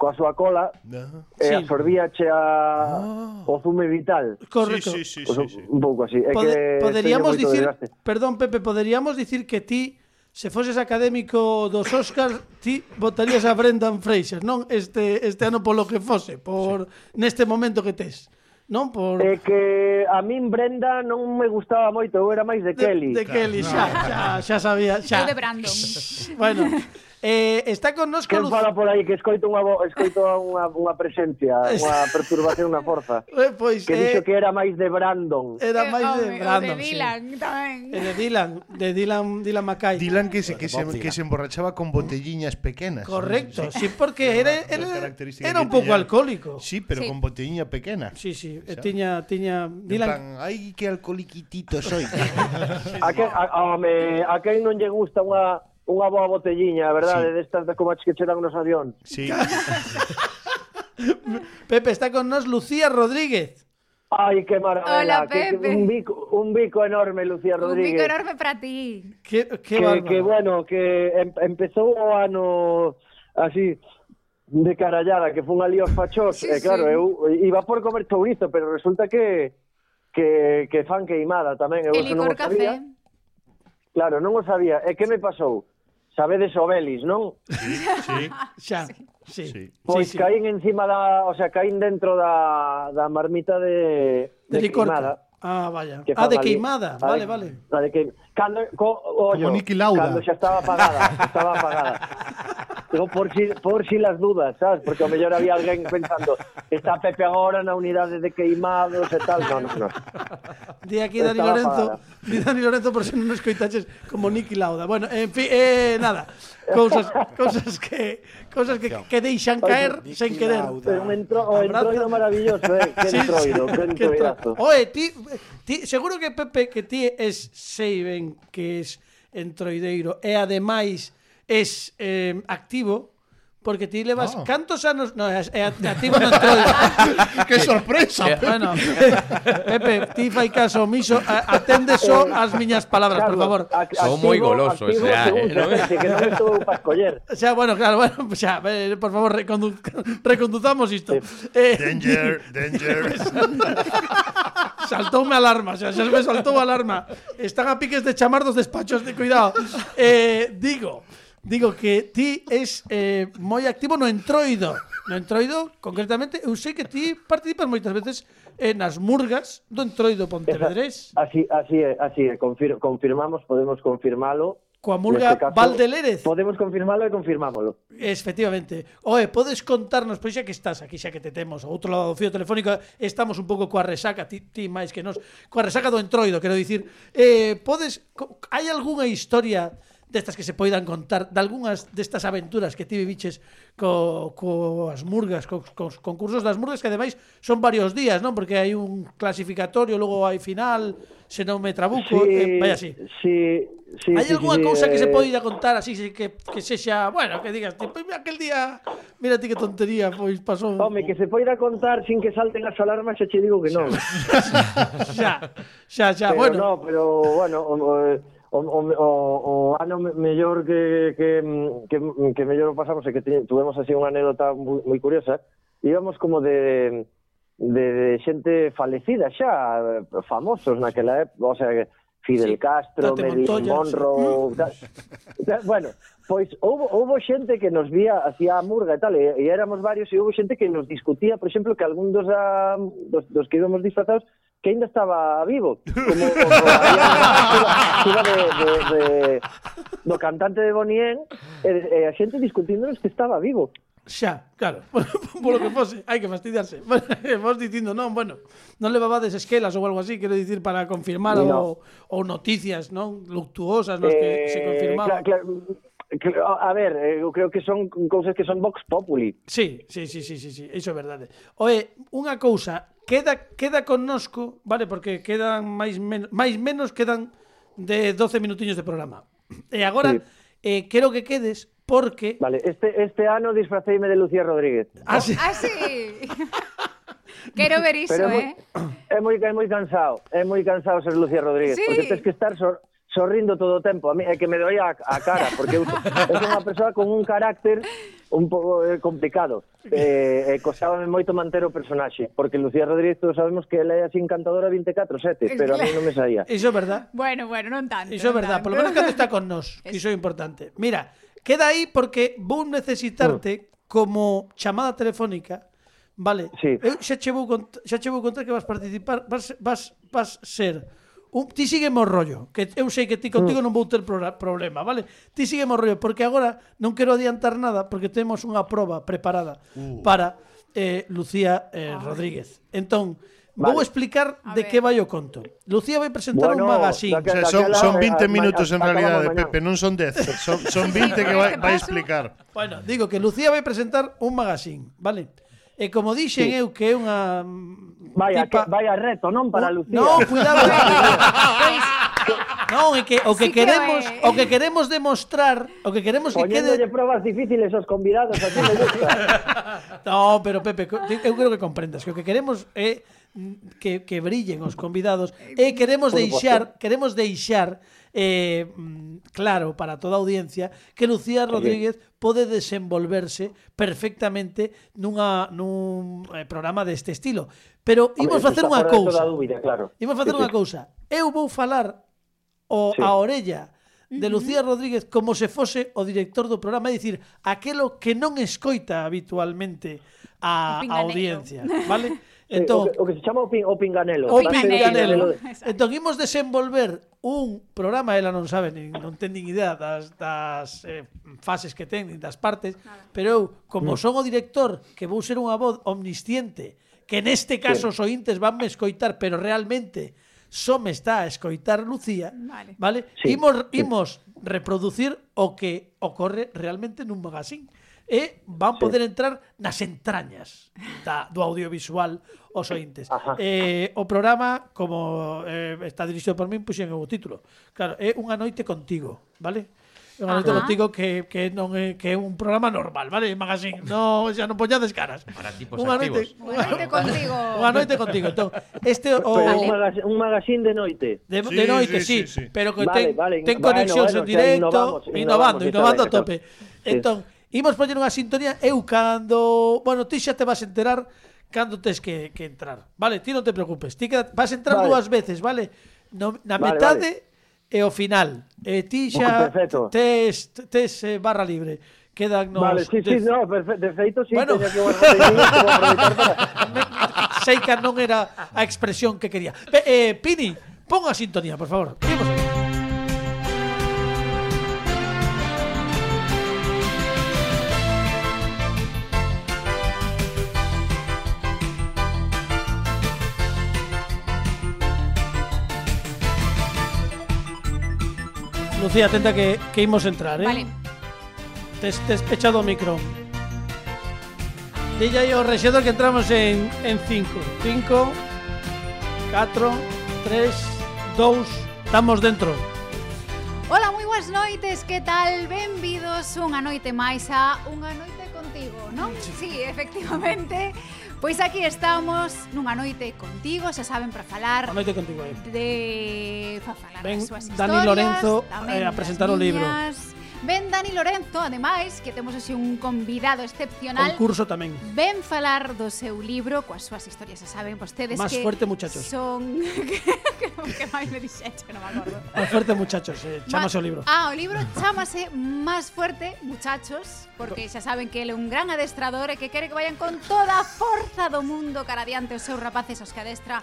coa súa cola no. e sí. absorbíache a oh. o zume vital. Correcto. Sí, sí, sí, pues, sí, sí. Un pouco así. Pod é que poderíamos dicir, perdón Pepe, poderíamos dicir que ti se foses académico dos Óscar, ti votarías a Brendan Fraser, non? Este este ano polo que fose, por sí. neste momento que tes. Non por É que a min Brenda non me gustaba moito, eu era máis de Kelly. De, de claro, Kelly, xa, xa, xa sabía, xa. Eu de Brandon. bueno, Eh, está con nos Quen fala por aí que escoito unha escoito unha, unha presencia, unha perturbación, unha forza. Eh, pois, que eh, dixo que era máis de Brandon. Era eh, máis de Brandon. O de Dylan sí. tamén. Eh, de Dylan, de Dylan, Dylan Mackay. Dylan que se que se, que se emborrachaba con botelliñas pequenas. Correcto, sí, sí porque era era, era un pouco alcohólico. Sí, pero sí. con botelliña pequena. Sí, sí, e tiña tiña Dylan. Plan, ai que alcoholiquitito soy. a que a, a, me, a que non lle gusta unha unha boa botelliña, a verdade, sí. destas de como que che dan nos avións. Sí. Pepe, está con nos Lucía Rodríguez. Ay, qué maravilla. Hola, Pepe. Que, un, bico, un bico enorme, Lucía Rodríguez. Un bico enorme para ti. Qué, qué que, que, bueno, que em, empezou o ano así de carallada, que fun ali aos fachos. Sí, eh, claro, sí. eu iba por comer chourizo, pero resulta que que, que fan queimada tamén. Eu, El licor non café. Sabía. Claro, non o sabía. E que me pasou? Sabedes o Belis, non? Sí, xa. Sí. sí. Pois sí, sí. caín encima da, o sea, caín dentro da, da marmita de de, de queimada. Ah, vaya. Ah, de queimada. Vale, vale. A de, que cando, co, ollo, Como Niki Lauda. Cando xa estaba apagada, estaba apagada. Digo, por si, por si las dudas, sabes? Porque ao mellor había alguén pensando está Pepe agora na unidade de queimados e tal. No, no, no. Di aquí Dani Estaba Lorenzo, apagada. di Dani Lorenzo por si non escoitaches como Niki Lauda. Bueno, en fin, eh, nada. Cousas, cousas que cousas que, que deixan caer Niki sen querer. Pero un entro, o entroido maravilloso, eh? Que Sí, sí, entroido, que entroidazo. Oe, ti, ti, seguro que Pepe que ti es sei Rubén, que es entroideiro, e ademais es eh, activo Porque ti levas oh. cantos anos no, é, é, a ti non todo. que sorpresa. Eh, Pepe. Bueno, Pepe, ti fai caso omiso, atende só as miñas palabras, claro, por favor. Son moi goloso, o sea, eh, no me... que non estou para escoller. O sea, bueno, claro, bueno, xa, eh, por favor, recondu reconduzamos isto. Eh, danger, danger. saltoume alarma, xa, xa me saltou alarma. Están a piques de chamar dos despachos de cuidado. Eh, digo, Digo que ti és eh, moi activo no entroido. No entroido, concretamente, eu sei que ti participas moitas veces eh, nas murgas do entroido Pontevedrés. Así, así é, así é. Confir confirmamos, podemos confirmalo. Coa murga caso, Valdelérez. Podemos confirmalo e confirmámolo. Efectivamente. Oe, podes contarnos, pois xa que estás aquí, xa que te temos ao outro lado do fío telefónico, estamos un pouco coa resaca, ti, ti máis que nos, coa resaca do entroido, quero dicir. Eh, podes, hai algunha historia destas que se poidan contar, de algunhas destas aventuras que ti viviches co, coas murgas, co, cos concursos das murgas, que ademais son varios días, non? Porque hai un clasificatorio, logo hai final, se non me trabuco, sí, eh, vai así. Sí, sí, hai sí, algunha sí, cousa eh... que se eh. poida contar así, que, que sexa, bueno, que digas, tipo, aquel día, mira ti que tontería, pois pasou. Home, que se poida contar sin que salten as alarmas, xa che digo que non. xa, xa, xa, xa pero bueno. No, pero, bueno, o, o, o, o, o, o ano mellor que, que, que, que mellor o pasamos é que tuvemos así unha anécdota moi curiosa, íbamos como de, de, de xente falecida xa, famosos naquela época, o sea, Fidel sí, Castro, Marilyn Monroe... Da, da, bueno, pois houbo, houbo xente que nos vía hacia a murga e tal, e, e éramos varios, e houbo xente que nos discutía, por exemplo, que algún dos, da, dos, dos que íbamos disfrazados que ainda estaba vivo como, como había de, de, de, do cantante de Bonien e, eh, e eh, a xente discutíndonos que estaba vivo Xa, claro, polo que fose, hai que fastidiarse. Vos dicindo, non, bueno, non levabades esquelas ou algo así, quero dicir, para confirmar no. ou, ou noticias, non, luctuosas, nos eh, que se eh, confirmaban. Claro, claro. A ver, eu creo que son cousas que son vox populi. Sí, sí, sí, sí, sí, sí, iso é verdade. Oe, unha cousa queda queda connosco, vale, porque quedan máis menos, máis menos quedan de 12 minutiños de programa. E agora Sí. eh, quero que quedes porque Vale, este, este ano disfraceime de Lucía Rodríguez. Ah, sí. Ah, sí. Quero ver iso, Pero é moi, eh. é moi, é moi cansado, é moi cansado ser Lucía Rodríguez, Sí. porque tens que estar sor, sorrindo todo o tempo. A mí é que me doía a, a cara, porque eu, eu sou unha persoa con un carácter un pouco eh, complicado. Eh, eh, costábame moito manter o personaxe, porque Lucía Rodríguez todos sabemos que ela é así encantadora 24-7, pero a mí non me saía. Iso é verdad. Bueno, bueno, non tanto. Iso é verdad, polo menos cando está con nós, que iso é importante. Mira, queda aí porque vou necesitarte mm. como chamada telefónica Vale, sí. eu xa che vou contar, xa che vou contar que vas participar, vas, vas, vas ser un, ti sígueme o rollo, que eu sei que ti contigo non vou ter problema, vale? Ti sígueme o rollo, porque agora non quero adiantar nada, porque temos unha proba preparada uh. para eh, Lucía eh. Rodríguez. Entón, vale. vou explicar a de ver. que vai o conto. Lucía vai presentar bueno, un magazín. Daquela, o sea, son, son 20 minutos en realidade, Pepe, non son 10. Son, son 20 que vai, vai explicar. Bueno, digo que Lucía vai presentar un magazine, vale? Vale E como dixen sí. eu que é unha mm, Vaya, tipa... que, vaya reto, non para Lucía. Non, cuidado. Eh, non, é que o que sí queremos, que o que queremos demostrar, o que queremos que quede probas difíciles aos convidados, así me gusta. no, pero Pepe, eu creo que comprendas que o que queremos é mm, que que brillen os convidados e queremos deixar, queremos deixar eh, mm, claro para toda a audiencia que Lucía Rodríguez pode desenvolverse perfectamente nunha, nun eh, programa deste estilo. Pero Hombre, imos facer unha cousa. Dúbida, claro. Imos facer sí, unha sí. cousa. Eu vou falar o, sí. a orella de Lucía Rodríguez como se fose o director do programa, é dicir, aquelo que non escoita habitualmente a, a audiencia, vale? Eh, entón, o, que, o que se chama o, pin, o pinganelo. O pinganelo. pinganelo. Entón, imos desenvolver un programa, ela non sabe, nin, non ten nin idea das, das eh, fases que ten, nin das partes, Nada. pero eu, como mm. son o director, que vou ser unha voz omnisciente, que neste caso os ointes vanme escoitar, pero realmente só me está a escoitar Lucía, vale? vale? Sí. Imos, imos reproducir o que ocorre realmente nun magazín e van poder entrar nas entrañas da, do audiovisual os ointes. Ajá. Eh, o programa, como eh, está dirixido por min, puxen o título. Claro, é unha noite contigo, vale? É unha noite contigo que, que non é que é un programa normal, vale? Magazine, no, xa non poñades caras. Para tipos unha noite, activos. Unha noite contigo. Unha noite contigo. Entón, este o Pero un, magazine, un magazine de noite. De, sí, de noite, sí, sí, sí, pero que vale, ten, vale, ten conexións bueno, en directo, o sea, innovamos, innovando, innovando, innovando a tope. Sí. Entón, Imos poñer unha sintonía eu cando... Bueno, ti xa te vas a enterar cando tes que, que entrar. Vale, ti non te preocupes. Ti que, vas a entrar vale. dúas veces, vale? No, na vale, metade vale. e o final. E ti xa Perfecto. tes, tes eh, barra libre. Quedan nos... Vale, sí, tes... sí, no, perfecto, de feito, sí, bueno. teña que barra Sei para... Non era a expresión que quería. Eh, Pini, pon a sintonía, por favor. Imos aquí. Lucía, atenta que, que imos entrar, eh? Vale. Tes, tes pechado o micro. Dille aí ao rexedor que entramos en 5. 5, 4, 3, 2, estamos dentro. Ola, moi boas noites, que tal? Benvidos unha noite máis a Unha noite contigo, non? Sí, efectivamente. Pois aquí estamos nunha noite contigo, xa saben para falar. A noite contigo. Eh. De para falar ben, das súas historias, Dani Lorenzo tamén, eh, a presentar o libro. Ven Dani Lorenzo, ademais, que temos así un convidado excepcional. Concurso tamén. Ven falar do seu libro, coas súas historias, xa saben vostedes Más que... fuerte, muchachos. Son... que máis me dixeche, non me acordo. Más fuerte, muchachos, eh, chamase Ma... o libro. Ah, o libro chamase Más fuerte, muchachos, porque xa saben que ele é un gran adestrador e que quere que vayan con toda a forza do mundo cara adiante os seus rapaces os que adestra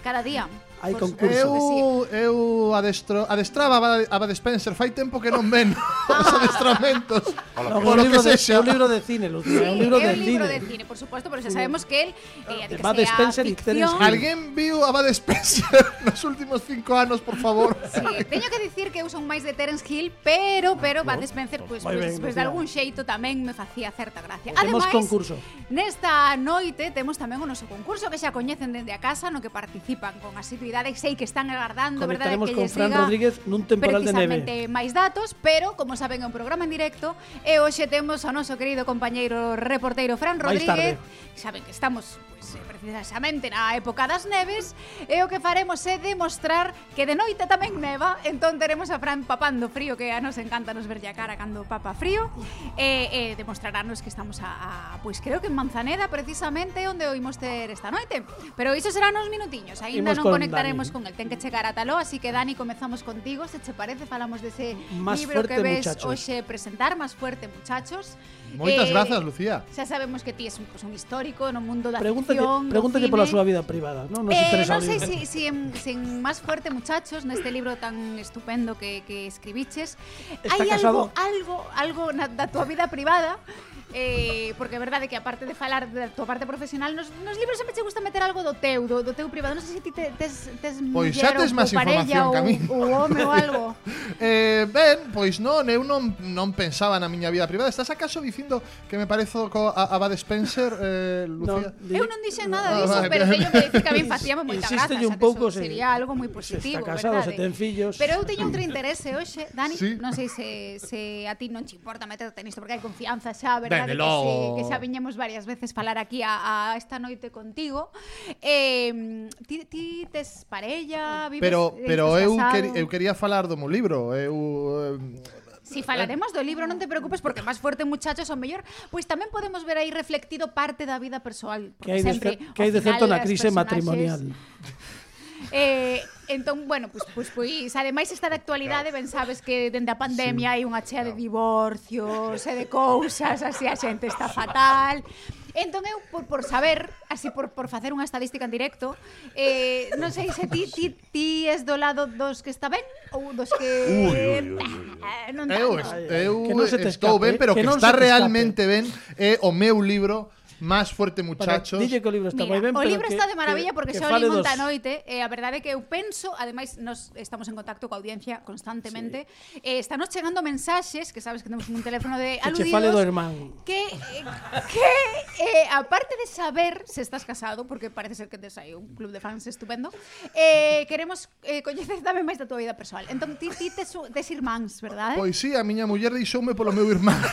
cada día. Hai concurso. Eu, eu adestro, adestraba a Bad Spencer fai tempo que non ven os adestramentos. No, por lo que de, sexa. É un libro de cine, Lucía. Sí, é un libro, de, un libro de cine, por supuesto, pero xa sabemos que el eh, que Bud Spencer ficción. Alguén viu a Bad Spencer nos últimos cinco anos, por favor? Sí, teño que dicir que eu son máis de Terence Hill, pero pero Bud Spencer, pois pues, pues, pues, de algún xeito tamén me facía certa gracia. Ademais, concurso. nesta noite temos tamén o noso concurso que xa coñecen dende a casa, no que participan con asiduidade cidade sei que están agardando, verdade, que con Fran Rodríguez nun temporal de neve. Precisamente máis datos, pero como saben é un programa en directo e hoxe temos ao noso querido compañeiro reporteiro Fran Rodríguez. Saben que estamos pues, precisamente na época das neves, e o que faremos é demostrar que de noite tamén neva, entón teremos a Fran papando frío, que a nos encanta nos verlle a cara cando papa frío, e, e demostrararnos que estamos a, a pois creo que en Manzaneda precisamente onde o imos ter esta noite. Pero iso será nos minutiños, aínda non conectaremos Dani. con el, ten que chegar a Taló, así que Dani, comezamos contigo, se che parece, falamos dese más libro fuerte, que ves muchachos. hoxe presentar, máis fuerte, muchachos. Moitas Eh, grazas, Lucía. Xa sabemos que ti és un, pues, un histórico no mundo da Pregúntate, ficción, pregúntate pola súa vida privada, non? Nos Eh, interesa non sei si, si, en, si en Más fuerte muchachos neste libro tan estupendo que, que escribiches hai algo algo algo na, da tua vida privada eh, porque é verdade que aparte de falar da tua parte profesional nos, nos libros sempre che gusta meter algo do teu do, do teu privado, non sei se ti te, tes, tes pois xa tes máis información que a mí ou home ou algo eh, ben, pois non, eu non, non pensaba na miña vida privada, estás acaso dicindo que me parezo co, a, a Bad Spencer eh, Lucía? No, eu non dixen ah, nada disso, vale, pero teño que dicir que a mí facíame moita graza, un pouco, se, sería algo moi positivo, se está casado, verdade? se ten fillos pero eu teño outro interese hoxe, Dani, sí. non sei se, se a ti non te importa meterte nisto porque hai confianza xa, verdade? Ben, que, logo. Sí, que xa viñemos varias veces falar aquí a, a esta noite contigo. Eh, ti, ti tes parella, vives Pero pero eu quer, eu quería falar do meu libro, eu eh, Si falaremos eh, do libro, non te preocupes porque máis fuerte muchachos o mellor, pois tamén podemos ver aí reflectido parte da vida persoal, porque que hai sempre que hai de certo na crise matrimonial. Eh, entón, bueno, pois, pois, pois ademais está de actualidade, ben sabes que dende a pandemia sí, hai unha chea de divorcios e de cousas, así a xente está fatal. Entón eu por, por saber, así por, por facer unha estadística en directo, eh, non sei se ti, ti, ti es do lado dos que está ben ou dos que... Ui, ui, ui. Eh, non tanto. eu, eu que non se te estou ben, pero que, que está realmente ben é o meu libro Más fuerte muchachos. Dille que o libro está Mira, moi ben, o libro que, está de maravilla que, porque que, xa o li monta noite e eh, a verdade é que eu penso, ademais nos estamos en contacto coa audiencia constantemente, sí. eh, estános chegando mensaxes, que sabes que temos un teléfono de aludidos. Que fale do irmán. Que eh, que eh, aparte de saber se estás casado porque parece ser que tes aí un club de fans estupendo, eh, queremos eh, coñecer tamén máis da tua vida persoal. Entón ti ti tes, tes irmáns, verdade? Pois sí, a miña muller deixoume polo meu irmán.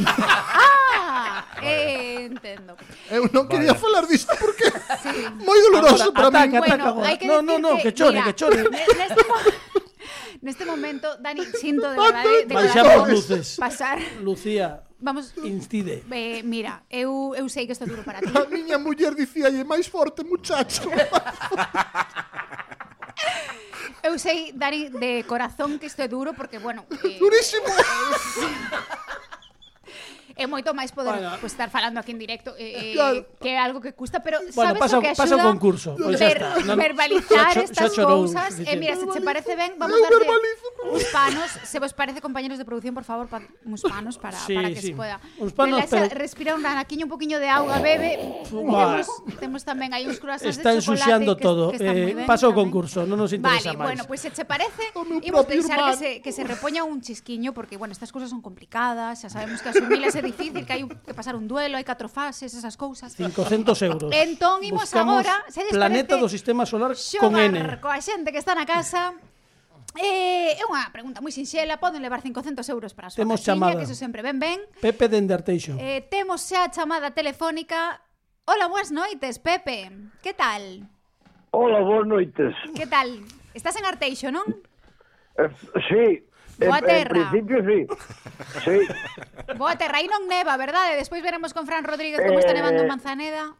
ah, eh, entendo. Eh, eu non quería vale. falar disto porque sí. moi doloroso para mí. Ataca, bueno, ataca. No, no, no, que, chore, mira, que chore. Neste, mo neste momento, Dani, sinto de verdade de, de Baixamos luces. pasar. Lucía, Vamos, incide. Eh, mira, eu, eu sei que isto é duro para ti. A miña muller dicíalle máis forte, muchacho. eu sei, Dani, de corazón que isto é duro porque, bueno... Eh, Durísimo! Eh, é moito máis poder bueno. pues, estar falando aquí en directo eh, eh claro. que é algo que custa, pero bueno, sabes pasa, o que axuda? Pasa o concurso, pois pues ver, no, verbalizar xa, estas cousas. E eh, mira, se che parece ben, vamos a darlle uns panos, se vos parece compañeros de producción, por favor, pa, uns panos para, sí, para que sí. se poda. Uns panos, Relaxa, pero... respira un ranaquiño, un poquinho de auga, bebe. Temos, temos tamén aí uns croissants Está de chocolate que, todo. Que, que eh, ben, pasa o concurso, non nos interesa vale, máis. bueno, pois pues, se che parece, imos pensar que se, que se repoña un chisquiño, porque, bueno, estas cousas son complicadas, xa sabemos que asumilas ser difícil, que hai un, que pasar un duelo, hai catro fases, esas cousas. 500 euros. Entón imos Buscamos agora, se les planeta do sistema solar con N. Coa xente que está na casa, Eh, é unha pregunta moi sinxela, poden levar 500 euros para a súa temos caixinha, chamada. que iso sempre ben ben. Pepe de Endartation. Eh, temos xa a chamada telefónica. Hola, boas noites, Pepe. Que tal? Hola, boas noites. Que tal? Estás en Arteixo, non? Eh, sí, Boa terra. En, en principio, sí. sí. Boa terra. Aí non neva, verdade? Despois veremos con Fran Rodríguez como eh... está nevando en eh, Manzaneda.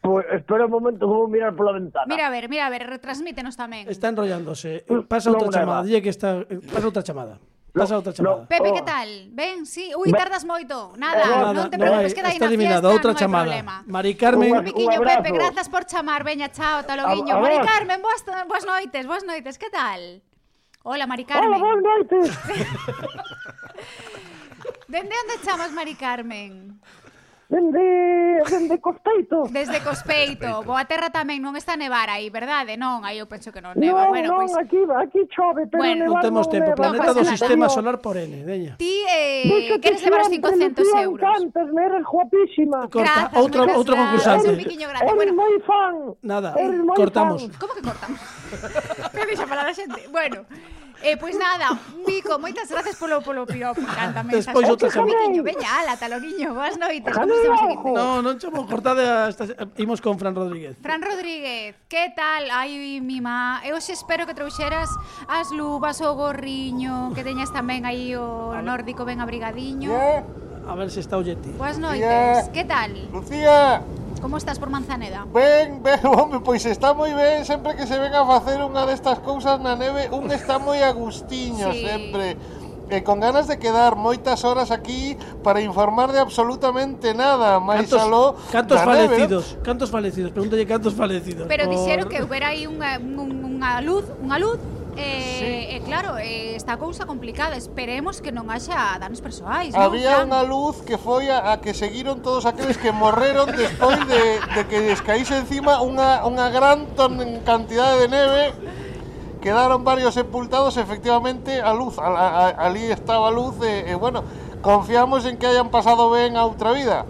Pues espera un momento, vou mirar pola ventana. Mira a ver, mira a ver, retransmítenos tamén. Está enrollándose. Pasa outra chamada, dille que está pasa outra chamada. Pasa outra chamada. No, oh. Pepe, que tal? Ben, sí. Ui, tardas moito. Nada, eh, non te preocupes, no, queda aí na fiesta, outra non chamada. Problema. Mari Carmen, un, biquiño, Pepe, grazas por chamar. Veña, chao, taloguiño. Mari Carmen, boas, boas noites, boas noites. Que tal? Hola, Mari Carmen. Hola, boas noites. Dende onde chamas, Mari Carmen? Dende, dende Cospeito. Desde Cospeito. Boa terra tamén non está a nevar aí, verdade? Non, aí eu penso que non neva. Non, bueno, non, pois... aquí, aquí chove, pero bueno, nevar non temos tempo. Neva. Planeta no, do sistema solar por N, deña. Ti, eh, queres levar os 500 euros? Cantas, me eres guapísima. Corta, Grazas, outro, outro concursante. Eres, eres bueno, moi fan. Nada, eres moi cortamos. Fan. Como que cortamos? Que dixo para a xente. Bueno, Eh, pois nada, Vico, moitas gracias polo polo piropo, encántame. Despois outra semana. Viquiño, veña, ala, taloguiño, boas noites. No, non chamo, cortade, hasta... Eh, imos con Fran Rodríguez. Fran Rodríguez, que tal? Ai, mi má, eu xe espero que trouxeras as luvas, o gorriño, que teñas tamén aí o nórdico ben abrigadiño. Yeah. A ver se está ollete. Boas noites, yeah. que tal? Lucía! Como estás por Manzaneda? ven, ven, home, pois está moi ben sempre que se ven a facer unha destas cousas na neve, un está moi agustiño Sí. sempre. E con ganas de quedar moitas horas aquí para informar de absolutamente nada, máis Cantos, aló cantos da neve, falecidos? Cantos falecidos? Pregúntalle cantos falecidos. Pero dixeron que houbera aí unha, un- unha luz, unha luz Eh, sí. eh, claro, eh, está cousa complicada. Esperemos que non haxa danos persoais Había unha luz que foi a, a que seguiron todos aqueles que morreron Despois de, de que les caíse encima unha, unha gran ton cantidade de neve. Quedaron varios sepultados efectivamente a luz a, a, a, Alí estaba a luz e, e bueno, confiamos en que hayan pasado ben a outra vida.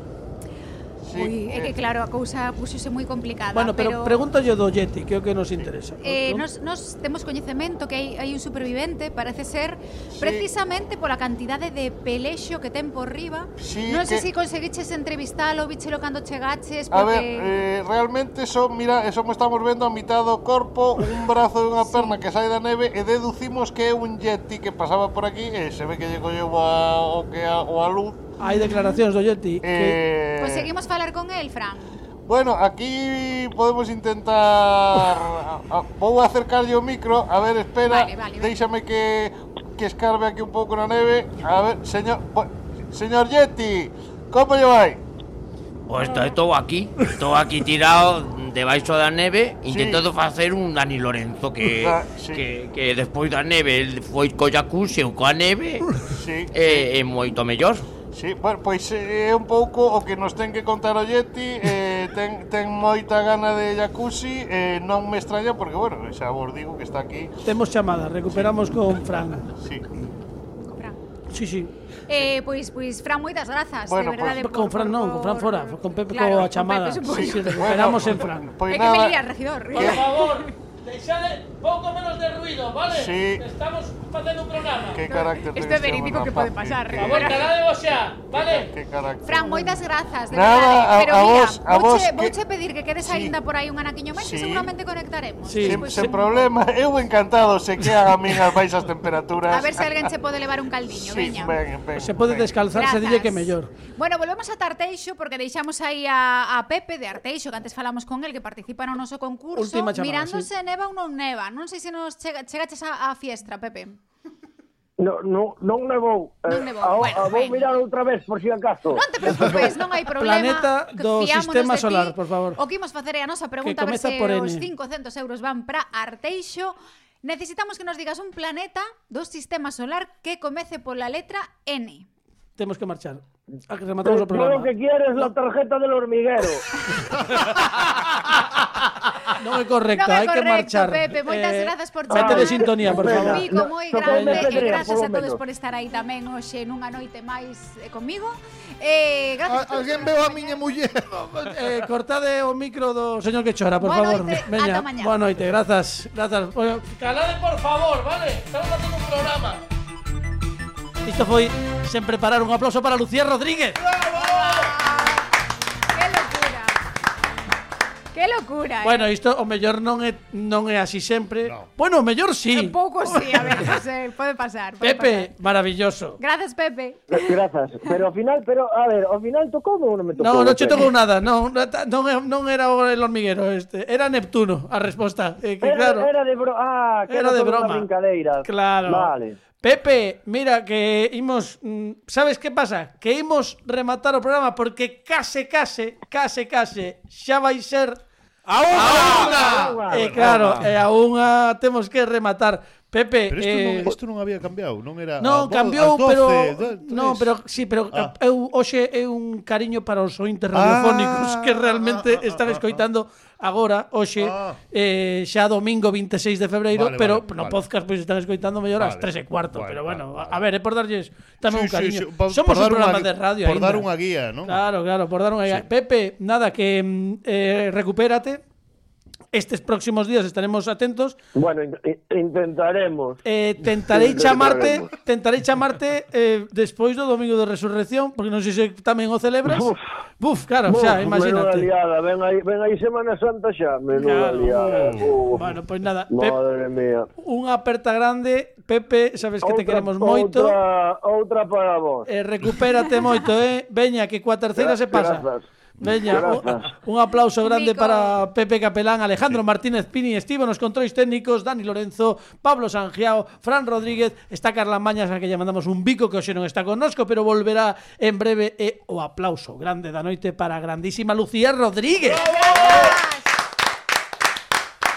Sí, Ui, é que claro, a cousa puxose moi complicada. Bueno, pero, pero pregúntalle do Yeti, que é o que nos interesa. Eh, nos, nos temos coñecemento que hai, hai un supervivente, parece ser, precisamente pola cantidade de pelexo que ten por riba. Sí, non sei que- se conseguiches entrevistalo, bichelo cando chegaches, A porque... ver, eh, realmente son, mira, eso me estamos vendo a mitad do corpo, un brazo e unha perna que sai da neve e deducimos que é un yeti que pasaba por aquí e se ve que lle colleu a, o que a, o a luz. Hai declaracións do Yeti que Eh, Conseguimos falar con el, Fran. bueno, aquí podemos intentar... a- a- vou acercarlle o micro, a ver, espera, Vale, vale, vale. déixame que, que escarbe aquí un pouco na neve. A ver, señor, señor Yeti, como lle vai? Pois estou aquí, estou aquí tirado debaixo da neve Sí. intentando facer un Dani Lorenzo que, Ah, sí. que, que despois da neve el foi co jacuzzi ou coa neve Sí. e, e moito mellor. Sí, bueno, pois eh, é un pouco o que nos ten que contar o Yeti eh, ten, ten moita gana de jacuzzi eh, Non me extraña porque, bueno, xa vos digo que está aquí Temos chamada, recuperamos sí. con Fran Sí Con Fran Sí, sí Eh, pois, pois Fran, moitas grazas, bueno, de verdade. Pois, pues, por, con Fran por, non, con Fran fora, con Pepe claro, coa chamada. Pepe, sí, sí, recuperamos bueno, en Fran. Pois pues, nada. É que me lía regidor. Por favor. Deixade pouco menos de ruido, vale? Sí. Estamos facendo un programa. Que carácter Isto é verídico que pode pasar. Por ¿eh? favor, calade vos xa, vale? Que, que carácter. Fran, moitas grazas, de Nada, verdade. Pero a, mira, vos, a vos, vouche, que... vouche pedir que quedes sí. aínda por aí un anaquiño máis sí. que seguramente conectaremos. Sí. Sen, sen sí. problema, eu encantado se que haga min as baixas temperaturas. A ver se alguén se pode levar un caldiño, sí, veña. Ben, ben, se pode ben. descalzar, grazas. se dille que mellor. Bueno, volvemos a Tarteixo porque deixamos aí a, a Pepe de Arteixo, que antes falamos con el, que participa no noso concurso, Última mirándose neva ou non neva. Non sei se nos chega, chegaches a, a fiestra, Pepe. No, no, non nevou. Non eh, nevou. Eh, bueno, a, a vou mirar outra vez, por si acaso. Non te preocupes, non hai problema. Planeta do Sistema Solar, por favor. O que imos facer é a nosa pregunta, a ver se os 500 euros van para Arteixo. Necesitamos que nos digas un planeta do Sistema Solar que comece pola letra N. Temos que marchar. A que rematamos o programa. Lo que quieres la tarjeta del hormiguero. non é correcto, non é hai que marchar. Pepe, moitas eh, grazas por chamar. Vete de sintonía, por favor. Comigo moi grande e eh, grazas a todos por estar aí tamén hoxe nunha noite máis comigo. Eh, eh grazas a, alguén veo a miña muller. eh, cortade o micro do señor que chora, por Boa favor. Noite, Veña. Boa noite, grazas. Grazas. Calade, por favor, vale? Estamos facendo un programa. Isto foi sen preparar un aplauso para Lucía Rodríguez. ¡Bravo! locura. ¿eh? Bueno, isto o mellor non é non é así sempre. No. Bueno, o mellor sí. Un pouco sí, a veces eh, pode pasar. Pode Pepe, pasar. maravilloso. Gracias, Pepe. Grazas. Pero ao final, pero a ver, ao final tocou ou non me tocou? No, non che tocou nada. Non, non, non era o el hormiguero este, era Neptuno a resposta. Eh, que, era, claro, era de bro ah, que era, era de broma. Brincadeira. Claro. Vale. Pepe, mira que imos, mm, sabes que pasa? Que imos rematar o programa porque case, case, case, case xa vai ser A ah, unha! A unha! E claro, e a unha temos que rematar. Pepe, pero isto, eh, non, isto non había cambiado, non era Non, a, cambiou, 12, pero non, pero si, sí, pero ah. eu hoxe é un cariño para os ointes radiofónicos ah, que realmente ah, ah, están ah, ah, agora, hoxe, ah. eh, xa domingo 26 de febreiro, vale, pero vale, no vale. podcast pois pues, están escoitando mellor vale. 3 e cuarto, vale, pero bueno, vale, vale. a ver, é por darlles tamén sí, un cariño. Sí, sí, Somos por un programa de radio Por ainda. dar unha guía, non? Claro, claro, por dar unha guía. Sí. Pepe, nada, que mm, eh, recupérate, estes próximos días estaremos atentos. Bueno, in intentaremos. Eh, tentarei chamarte, tentarei chamarte eh, despois do domingo de resurrección, porque non sei se tamén o celebras. Uf, Buf claro, Buf, xa, imagínate. Liada, ven aí, ven aí Semana Santa xa, menuda claro. liada. Uf. Bueno, pois pues nada, Pep, Madre mía. unha aperta grande, Pepe, sabes que outra, te queremos moito. Outra, outra para vos. Eh, recupérate moito, eh. Veña, que coa terceira se pasa. Grazas. Veña, un, un aplauso grande para Pepe Capelán, Alejandro Martínez Pini, Estivo nos controis técnicos, Dani Lorenzo, Pablo Sangiao, Fran Rodríguez, está Carla Mañas, a que lle mandamos un bico que hoxe non está connosco, pero volverá en breve e o aplauso grande da noite para a grandísima Lucía Rodríguez.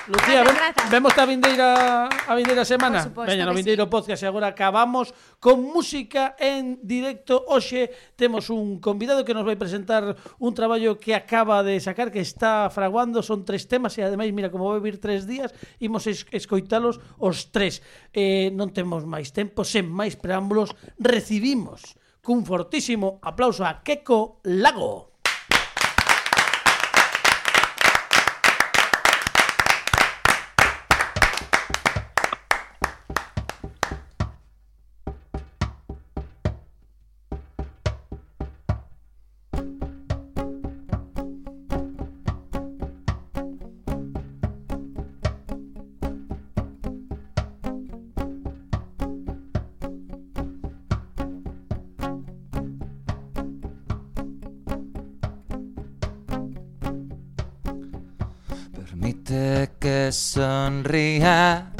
Lucía, gracias, vemos a vindeira a vindeira semana. Suposto, Veña, no vindeiro sí. podcast e agora acabamos con música en directo. Hoxe temos un convidado que nos vai presentar un traballo que acaba de sacar que está fraguando, son tres temas e ademais, mira, como vai vir tres días, imos escoitalos os tres. Eh, non temos máis tempo, sen máis preámbulos, recibimos cun fortísimo aplauso a Keko Lago. Sonría.